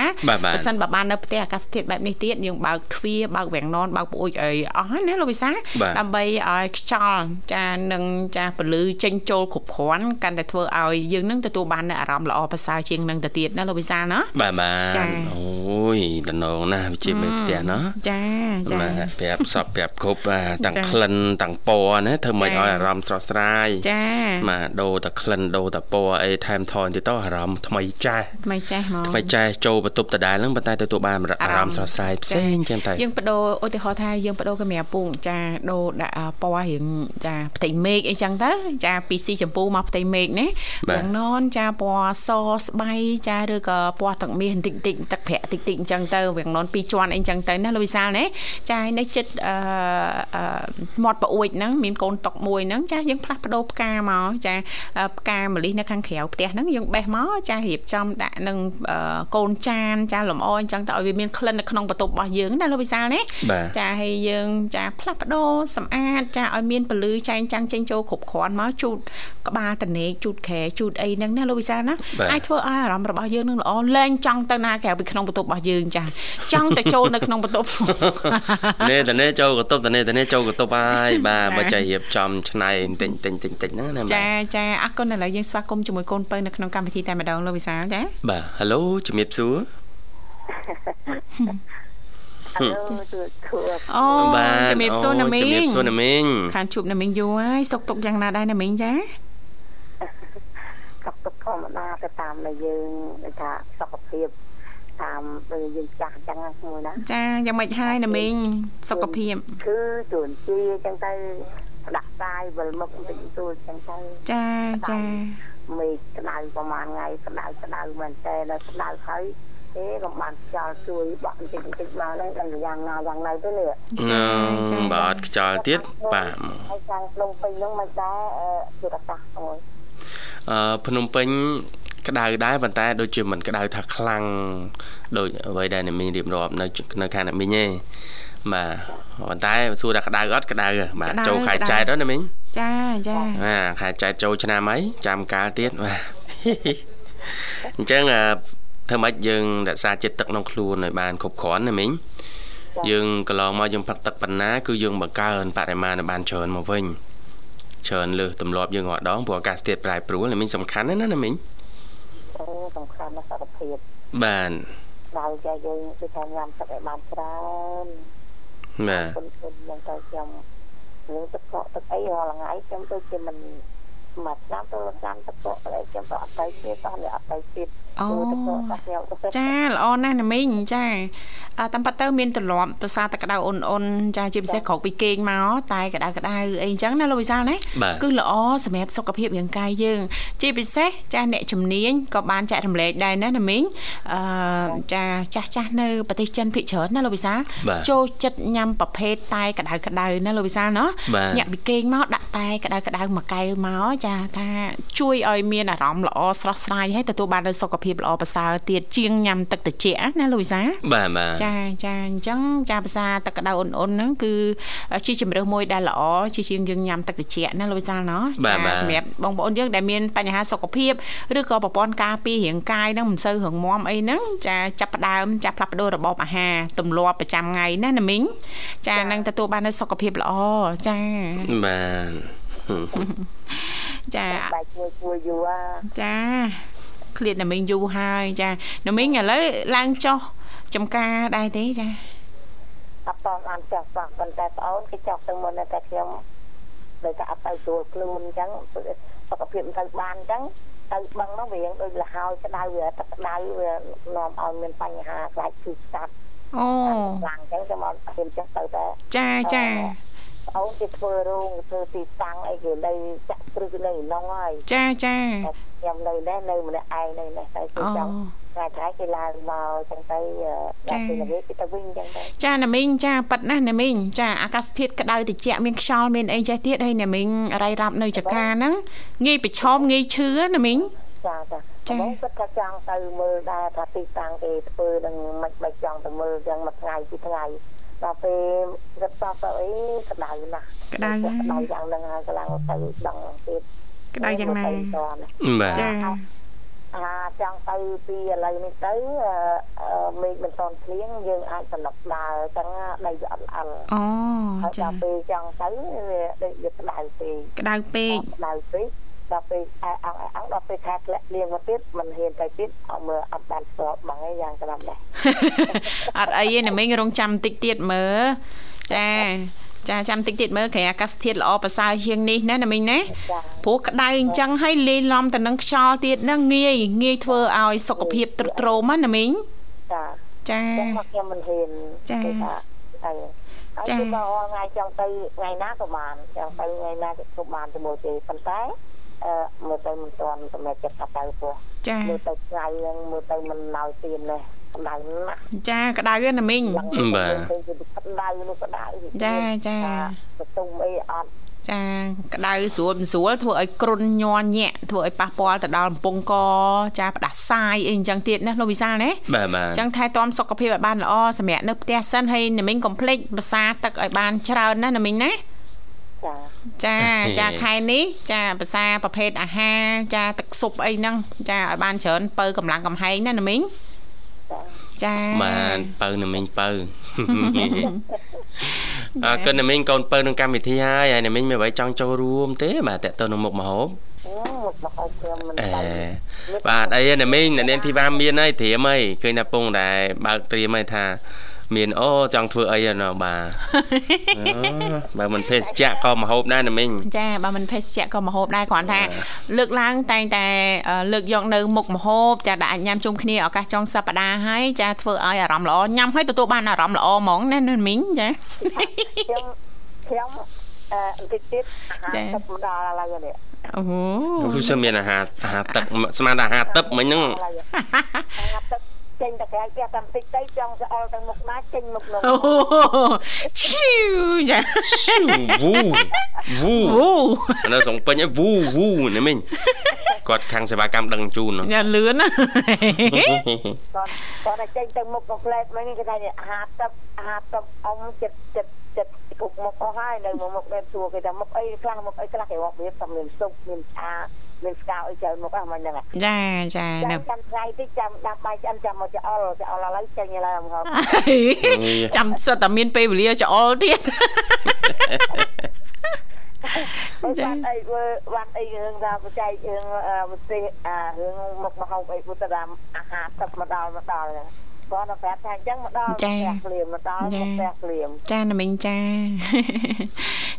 [SPEAKER 1] បើសិនបើបាននៅផ្ទះអាកាសធាតុបែបនេះទៀតយើងបើកទ្វារបើកវាំងននបើកប្អួយអីអស់ណាលោកវិសាដើម្បីឲ្យខ្យល់ចានឹងចាពលឺចេញចូលគ្រប់គ្រាន់កាន់តែធ្វើឲ្យយើងនឹងទទួលបាននូវអារម្មណ៍ល្អប្រសើរជាងនឹងទៅទៀតណាលោកវិសាលណា
[SPEAKER 2] បាទបាទអូយតំណងណាស់វិជាមេផ្ទះណា
[SPEAKER 1] ចាចា
[SPEAKER 2] បាទប្រាប់សពប្រាប់គ្រប់ទាំងក្លិនទាំងពណ៌ណាធ្វើមិនឲ្យអារម្មណ៍ស្រស់ស្រាយ
[SPEAKER 1] ចា
[SPEAKER 2] បាទដូរតែក្លិនដូរតែពណ៌អីថែមថនទៀតទៅអារម្មណ៍ថ្មីចាស់
[SPEAKER 1] ថ្មីចាស់ហ្មង
[SPEAKER 2] ថ្មីចាស់ចូលបន្ទប់ដដែលហ្នឹងប៉ុន្តែទទួលបានអារម្មណ៍ស្រស់ស្រាយផ្សេងចឹងតែ
[SPEAKER 1] យើងបដូរឧទាហរណ៍ថាយើងបដូរកាមេរ៉ាពងចាដូរដាក់ពណ៌រៀងចាផ្ទៃមេឃអីចឹងទៅចាពីស៊ីចម្ពូមកផ្ទៃមេឃណាយ៉ាងណនចាពណ៌សស្បៃចាឬក៏ពណ៌ទឹកមាសបន្តិចតិចទឹកប្រាក់តិចតិចអញ្ចឹងទៅវាងណនពីរជាន់អីអញ្ចឹងទៅណាលោកវិសាលណាចានៅចិត្តអឺមាត់ប្រអួយហ្នឹងមានកូនតុកមួយហ្នឹងចាយើងផ្លាស់ប្ដូរផ្កាមកចាផ្កាម្លិះនៅខាងក្រៅផ្ទះហ្នឹងយើងបេះមកចារៀបចំដាក់នឹងកូនចានចាលំអអញ្ចឹងទៅឲ្យវាមានក្លិននៅក្នុងបន្ទប់របស់យើងណាលោកវិសាលណាចាហើយយើងចាផ្លាស់ប្ដូរសម្អាតចាឲ្យមានពលឺចែងចាំងចេញចូលគ្រប់គ្រាន់មកជូតក្បាលតនេកជូតខែជូតអីហ្នឹងណាលោកវិសាលណាអាចធ្វើឲ្យអារម្មណ៍របស់យើងនឹងល្អលែងចង់ទៅណាក្រៅពីក្នុងបន្ទប់របស់យើងចាចង់ទៅចូលនៅក្នុងបន្ទប់
[SPEAKER 2] នេះតនេចូលបន្ទប់តនេតនេចូលបន្ទប់ហើយបាទបើចេះរៀបចំឆ្នៃបន្តិចបន្តិចបន្តិចហ្នឹងណា
[SPEAKER 1] ចាចាអរគុណឥឡូវយើងស្វាគមន៍ជាមួយកូនពៅនៅក្នុងកម្មវិធីតែម្ដងលោកវិសាលចា
[SPEAKER 2] បាទ Halo ជំរាបសួរ
[SPEAKER 4] ហៅទូធួ
[SPEAKER 1] អូជំរាបសួរណាមីងជំ
[SPEAKER 2] រាបសួរណាមីង
[SPEAKER 1] ខានជួបណាមីងយូរហើយសុកទុកយ៉ាងណាដែរណាមីងចា
[SPEAKER 4] សុខទុក្ខធម្មតាទៅតាមដែលយើងថាសុខភាពតាមពេលយើងចាស់អញ្ចឹងមួយណា
[SPEAKER 1] ចាយ៉ាងម៉េចហើយណាមីងសុខភាព
[SPEAKER 4] គឺជួនជាអញ្ចឹងទៅដាក់កាយវិលមុខបន្តិចតួចអញ្ចឹងទៅ
[SPEAKER 1] ចាចា
[SPEAKER 4] មេឃក្តៅប្រហែលថ្ងៃក្តៅក្តៅមែនតើដល់ក្តៅហើយ ទេក៏បានខ្យល់ជួយបក់បន្តិចបន្តិចមកហ្នឹងដល់យ៉ាងណាយ៉ាងណីទៅនេះ
[SPEAKER 2] បាទអត់ខ្យល់ទៀតបាទ
[SPEAKER 4] ហើយខាងភ្នំពេញហ្នឹងមិនដែរជាអាកាសមួយ
[SPEAKER 2] អឺភ្នំពេញក្តៅដែរប៉ុន្តែដូចជាមិនក្តៅថាខ្លាំងដូចអ្វីដែលអ្នកមីងរៀបរាប់នៅនៅខាងអ្នកមីងទេបាទប៉ុន្តែសួរថាក្តៅអត់ក្តៅបាទចូលខែចែកទៅណាមីង
[SPEAKER 1] ចាចា
[SPEAKER 2] បាទខែចែកចូលឆ្នាំអីចាំកាលទៀតបាទអញ្ចឹង ធ្វើម៉េចយើងរក្សាចិត្តទឹកក្នុងខ្លួនឲ្យបានគ្រប់គ្រាន់ណាមីងយើងកន្លងមកយើងផឹកទឹកប៉ុណ្ណាគឺយើងបង្កើនបរិមាណឲ្យបានច្រើនមកវិញច្រើនលើសទម្លាប់យើងរាល់ដងព្រោះអាកាសធាតុប្រែប្រួលណាមីងសំខាន់ណាស់ណាមីង
[SPEAKER 4] អូសំខាន់ណាស់សុខភាព
[SPEAKER 2] បាទ
[SPEAKER 4] ដល់ចាយើងគឺថាញ៉ាំទឹកឲ្យបានច្រើន
[SPEAKER 2] បាទ
[SPEAKER 4] គុណគុណយ៉ាងទៅខ្ញុំនឹងទឹកកកទឹកអីរាល់ថ្ងៃខ្ញុំដូចជាមិនមួយឆ្នាំទៅឆ្នាំទឹកកកអីខ្ញុំទៅអត់ទៅទៀតតោះនេះអត់ទៅទៀត
[SPEAKER 1] អូចាល្អណាស់ណាមីងចាតាមប៉ាទៅមានទម្លាប់ប្រសាតក្តៅអ៊ុនអ៊ុនចាជាពិសេសក្រោកពីគេងមកតែក្តៅក្តៅអីចឹងណាលោកវិសាលណាគឺល្អសម្រាប់សុខភាពរាងកាយយើង ជាពិសេសចាអ្នកជំនាញក៏បានចែករំលែកដែរណាណាមីងអឺចាចាស់ចាស់នៅប្រទេសចិនភិកច្រើនណាលោកវិសាលចូលចិត្តញ៉ាំប្រភេទតែក្តៅក្តៅណាលោកវិសាលណាញាក់ពីគេងមកដាក់តែក្តៅក្តៅមួយកែវមកចាថាជួយឲ្យមានអារម្មណ៍ល្អស្រស់ស្រាយហើយទទួលបាននូវសុខភាពល្អប្រសើរទៀតជាងញ៉ាំទឹកត្រជាក់ណាលោកវិសា
[SPEAKER 2] បាទបាទ
[SPEAKER 1] ចាចាអញ្ចឹងចាភាសាទឹកក្តៅអ៊ុនអ៊ុនហ្នឹងគឺជាជំរើសមួយដែលល្អជាជាងយើងញ៉ាំទឹកត្រជាក់ណាលោកវិសាណោះ
[SPEAKER 2] ចា
[SPEAKER 1] សម្រាប់បងប្អូនយើងដែលមានបញ្ហាសុខភាពឬក៏ប្រព័ន្ធការពាររាងកាយហ្នឹងមិនសូវរងមាំអីហ្នឹងចាចាប់ផ្ដើមចាផ្លាស់ប្ដូររបបអាហារទម្លាប់ប្រចាំថ្ងៃណាណាមីងចានឹងទទួលបាននូវសុខភាពល្អចា
[SPEAKER 2] បាទ
[SPEAKER 1] ចា
[SPEAKER 5] បាច់ជួយជួយយូរ
[SPEAKER 1] ចា ឃ្លាតណាមីងយូរហើយចាណាមីងឥឡូវឡើងចុះចំការដែរទេចា
[SPEAKER 5] អត់តបានចុះសោះប៉ុន្តែប្អូនគេចុះទៅមុនតែខ្ញុំដោយតែអត់ទៅស្រួលខ្លួនអញ្ចឹងសុខភាពមិនទៅបានអញ្ចឹងទៅបឹងនោះវាដូចលហើយក្តៅវាទឹកក្តៅវានាំឲ្យមានបញ្ហាខ្លាចឈឺស្កាត់
[SPEAKER 1] អូ
[SPEAKER 5] ខ្លាំងអញ្ចឹងខ្ញុំអត់ខ្ញុំចឹងទៅតែ
[SPEAKER 1] ចាចា
[SPEAKER 5] អូនគេធ្វើរោងធ្វើទីតាំងអីគេនៅចាក់ព្រឹកនៅក្នុងហើយ
[SPEAKER 1] ចាចា
[SPEAKER 5] ខ្ញុំនៅនេះនៅម្នាក់ឯងនៅនេះតែគេចង់ថ្ងៃថ្ងៃគេឡើងមកចឹងទៅដល់ពេលល្ងាចគេទៅវិញចឹងទៅ
[SPEAKER 1] ចាណាមីងចាប៉ិតណាស់ណាមីងចាអាកាសធាតុក្តៅត្រជាក់មានខ្យល់មានអីចេះទៀតហើយណាមីងរៃរ៉ាប់នៅចកាហ្នឹងងាយប្រឈមងាយឈឺណាមីង
[SPEAKER 5] ចាចាចាបងគិតថាចង់ទៅមើលដែរថាទីតាំងគេធ្វើនឹងមិនបាច់ចង់ទៅមើលចឹងមួយថ្ងៃពីរថ្ងៃដល់ពេលគិតសោះទៅអីក្តៅណាស់
[SPEAKER 1] ក្តៅ
[SPEAKER 5] ក្តៅយ៉ាងហ្នឹងហើយកម្លាំងទៅដឹងទៀត
[SPEAKER 1] ក្តៅយ៉ាងណា
[SPEAKER 2] បាទ
[SPEAKER 1] ចា
[SPEAKER 5] អាចង់ទៅពីឥឡូវនេះទៅមេឃមិនតន់ភ្លៀងយើងអាចសំណុកដើរចឹងដីវាអត់ល្អ
[SPEAKER 1] អូ
[SPEAKER 5] ចាពេលចង់ទៅវាដូចវាក្តៅពេក
[SPEAKER 1] ក្តៅពេក
[SPEAKER 5] ក្តៅពេកដល់ពេលអើអើអើដល់ពេលខែធ្លាក់លៀងមកទៀតមិនហ៊ានទៅទៀតអត់មើលអត់បានស្របបងឯងយ៉ាងក្រាំដែរ
[SPEAKER 1] អត់អីទេណាមីងរងចាំតិចទៀតមើលចា ចាចាំតិចទៀតមើលក្រែអាកាសធាតុល្អប្រសើរជាងនេះណាណាមីងណាព្រោះក្តៅអញ្ចឹងហើយលាយឡំទៅនឹងខ្យល់ទៀតហ្នឹងងាយងាយធ្វើឲ្យសុខភាពទ្រុឌទ្រោមណាមីង
[SPEAKER 5] ចា
[SPEAKER 1] ចា
[SPEAKER 5] ខ្ញុំមិនហ៊ាន
[SPEAKER 1] ចា
[SPEAKER 5] ហើយចា៎មកថ្ងៃចង់ទៅថ្ងៃណាក៏បានចង់ទៅថ្ងៃណាក៏បានជាមួយទេប៉ុន្តែអឺមើលទៅមិនទាន់សម្រាប់ចិត្តថាទៅពោះ
[SPEAKER 1] ចា
[SPEAKER 5] មើលទៅថ្ងៃហ្នឹងមើលទៅមិនណៅទៀននេះ ក្តៅណាស់
[SPEAKER 1] ចាក្តៅណាមីង
[SPEAKER 2] បាទ
[SPEAKER 5] ក្តៅនោះក្តៅ
[SPEAKER 1] ចាចា
[SPEAKER 5] បន្ទុំអីអត់
[SPEAKER 1] ចាក្តៅស្រួលមិនស្រួលធ្វើឲ្យគ្រុនញ័រញាក់ធ្វើឲ្យប៉ះពាល់ទៅដល់កំពង់កចាផ្ដាសាយអីអញ្ចឹងទៀតណាលោកវិសាលណា
[SPEAKER 2] បាទបាទ
[SPEAKER 1] អញ្ចឹងថែទាំសុខភាពឲ្យបានល្អសម្រាប់នៅផ្ទះសិនហើយណាមីងកុំភ្លេចភាសាទឹកឲ្យបានច្រើនណាណាមីងណាចាចាខែនេះចាភាសាប្រភេទអាហារចាទឹកស៊ុបអីហ្នឹងចាឲ្យបានច្រើនបើកម្លាំងកំហែងណាណាមីងចា
[SPEAKER 2] បានបើណាមីងបើអើកិនណាមីងកូនបើនឹងកម្មវិធីហើយហើយណាមីងមានអ្វីចង់ចូលរួមទេបាទតើទៅនឹងមុខមហូប
[SPEAKER 5] មុខមហូបខ្ញុំមិន
[SPEAKER 2] អេបាទអីណាមីងនាងធីវ៉ាមានហើយត្រៀមហើយឃើញថាពងដែរបើកត្រៀមហើយថា មានអូចង់ធ្វើអីណោះបាទបើមិនភេសជ្ជៈក៏មហូបដែរណាមីង
[SPEAKER 1] ចាបើមិនភេសជ្ជៈក៏មហូបដែរគ្រាន់ថា លើកឡើងតែងតែលើកយកនៅមុខមហូបចាដែលអាចញ៉ាំជុំគ្នាឱកាសចុងសប្តាហ៍ហើយចាធ្វើឲ្យអារម្មណ៍ល្អញ៉ាំហើយទទួលបានអារម្មណ៍ល្អហ្មងណាណាមីងចា
[SPEAKER 5] ខ្ញុំខ្ញុំអឺបន្តិចទៀតអាហារទឹកម្ដងឡើយនេះ
[SPEAKER 1] អូ
[SPEAKER 2] គឺសមានអាហារអាហារទឹកស្មានអាហារទឹកមិញហ្នឹងអា
[SPEAKER 5] ហារទឹក ចេញតែក្រៅផ្ទះតាមតិចទៅចង់ស្អល់ទៅមុខណាចេញមុខនោះ
[SPEAKER 1] អូឈីវយ៉ា
[SPEAKER 2] វូវូវូនៅសងពេញវូវូនេះមិញគាត់ខាងសេវាកម្មដឹងជូន
[SPEAKER 1] ញ៉ាលឿនណា
[SPEAKER 5] គាត់គាត់តែចេញទៅមុខកំ plet មិញគេថាអាហារទឹកអាហារទឹកអ៊ំចិត្តចិត្ត ចិត្តគុកមុខអស់ហើយនៅមុខដែលសួរគេថាមុខអីខ្លះមុខអីខ្លះគេរាប់វាតែមានសុបមានឆាមានស្កៅអីច្រើនមុខហ្នឹងហ្នឹង
[SPEAKER 1] ចាចា
[SPEAKER 5] នៅចាំថ្ងៃតិចចាំដាំបាយឆ្អិនចាំមកច្អល់ច្អល់ឥឡូវចេញឥឡូវមក
[SPEAKER 1] ចាំសិតតែមានពេលវេលាច្អល់ទៀត
[SPEAKER 5] ចាអីធ្វើវត្តអីរឿងថាបច្ចេករឿងវិទ្យាអារឿងមុខមហូបអីពុទ្ធរាមអាហារទឹកមកដល់មកដល់ហ្នឹង គាត់ទៅប្រាប់ថាអញ្ចឹងមកដល់ផ្ទះភ្លាមមកដល់ផ្ទះភ្លាម
[SPEAKER 1] ចាណាមីងចា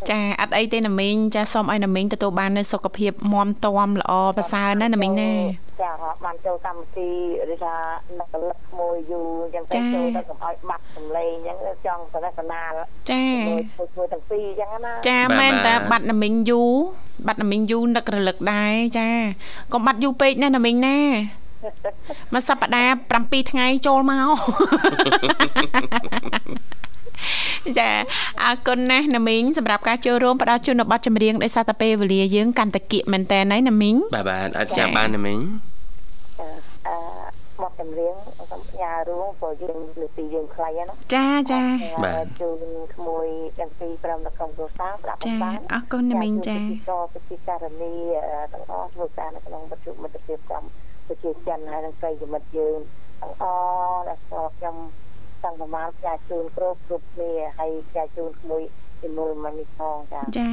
[SPEAKER 1] ចាអត់អីទេណាមីងចាសូមឲ្យណាមីងទទួលបាននូវសុខភាពមាំទាំល្អប្រសើរណាណាមីងណា
[SPEAKER 5] ចាបានចូលកម្មវិធីឬថានឹកលឹកមួយយូរអញ្ចឹងទៅចូលទៅកុំឲ្យបាត់សម្លេងអញ្ចឹងចង់សនសនា
[SPEAKER 1] ចា
[SPEAKER 5] ធ្វើទាំងពីរអញ្ចឹងណា
[SPEAKER 1] ចាមែនតែបាត់ណាមីងយូរបាត់ណាមីងយូរនឹករលឹកដែរចាកុំបាត់យូរពេកណាណាមីងណា មួយសប្តាហ៍7ថ្ងៃចូលមកចាអរគុណណាស់ណាមីងសម្រាប់ការចូលរួមផ្ដល់ជូននៅប័ណ្ណចម្រៀងដោយសារតែពេលវេលាយើងកាន់តែគៀកមែនតើណាមីង
[SPEAKER 2] បាទបាទអាចចាំបានណាមីង
[SPEAKER 5] អឺចម្រៀងសូមផ្ញើរួមព្រោះយើងលើពីយើងខ្លីណា
[SPEAKER 1] ចាចា
[SPEAKER 5] បាទជូនក្មួយទាំងពីរក្រុមនៅក្នុងគ្រួសារស្ដាប់
[SPEAKER 1] បានអរគុណណាមីងចា
[SPEAKER 5] ក៏ពិចារនីទាំងអស់ធ្វើការនៅក្នុងវិទ្យុមិត្តភាពកម្ពុជាចិនហើយនិងប្រិយមិត្តយើងទាំងអស់ដែលស្គាល់ខ្ញុំតាំងប្រមាណផ្សាយជូនគ្រប់គ្រប់គ្នាហើយផ្សាយជូនក្មួយជាមួយមកនេះផងចា
[SPEAKER 1] ចា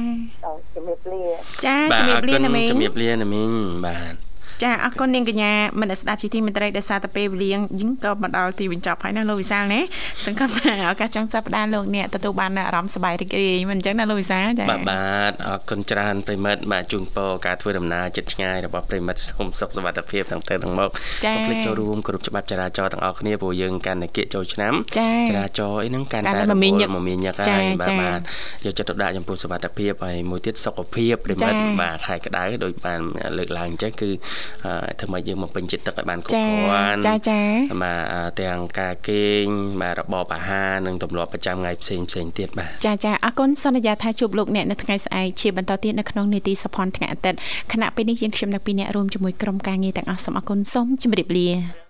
[SPEAKER 5] ជំរាបលា
[SPEAKER 1] ចាជំរាបលាណាមីង
[SPEAKER 2] ជំរាបលាណាមីងបាទ
[SPEAKER 1] ចាអរគុណនាងកញ្ញាមនស្ដាប់ជាទីមេត្រីដែលសារតែពេលវេលាយើងក៏មកដល់ទីបញ្ចប់ហើយណាលោកវិសាលណាសង្ឃឹមថាឱកាសចុងសប្ដាហ៍លោកអ្នកទទួលបានអារម្មណ៍សប្បាយរីករាយមិនអញ្ចឹងណាលោកវិសាល
[SPEAKER 2] ចាបាទបាទអរគុណច្រើនប្រិមិត្តបាទជូនពរការធ្វើដំណើរចិត្តឆ្ងាយរបស់ប្រិមិត្តសូមសុខសុវត្ថិភាពទាំងទៅទាំងមក
[SPEAKER 1] កុំភ្លេច
[SPEAKER 2] ចូលរួមគ្រប់ច្បាប់ចរាចរណ៍ទាំងអស់គ្នាព្រោះយើងកាន់តែគៀកចូលឆ្នាំចរាចរណ៍អីហ្នឹងកាន់តែ
[SPEAKER 1] មមាញឹក
[SPEAKER 2] មមាញឹកហើយបាទបាទយកចិត្តទុកដាក់ចំពោះសុវត្ថិភាពហើយមួយទៀតសុខភាពប្រិមិត្តបាទខែក្តៅដោយបានលើកឡើងអញ្ចឹងគឺធ្វើម៉េចយើងបំពេញចិត្តទឹកឲ្យបានគ្រប់គ្រាន់
[SPEAKER 1] ចាចា
[SPEAKER 2] បាទទាំងការគេងបាទរបបអាហារនិងទម្លាប់ប្រចាំថ្ងៃផ្សេងផ្សេងទៀតបាទ
[SPEAKER 1] ចាចាអរគុណសន្យាថាជួបលោកអ្នកនៅថ្ងៃស្អែកជាបន្តទៀតនៅក្នុងនីតិសភ័នថ្ងៃអាទិត្យខណៈពេលនេះយើងខ្ញុំនៅពីអ្នករួមជាមួយក្រុមការងារទាំងអស់សូមអរគុណសូមជម្រាបលា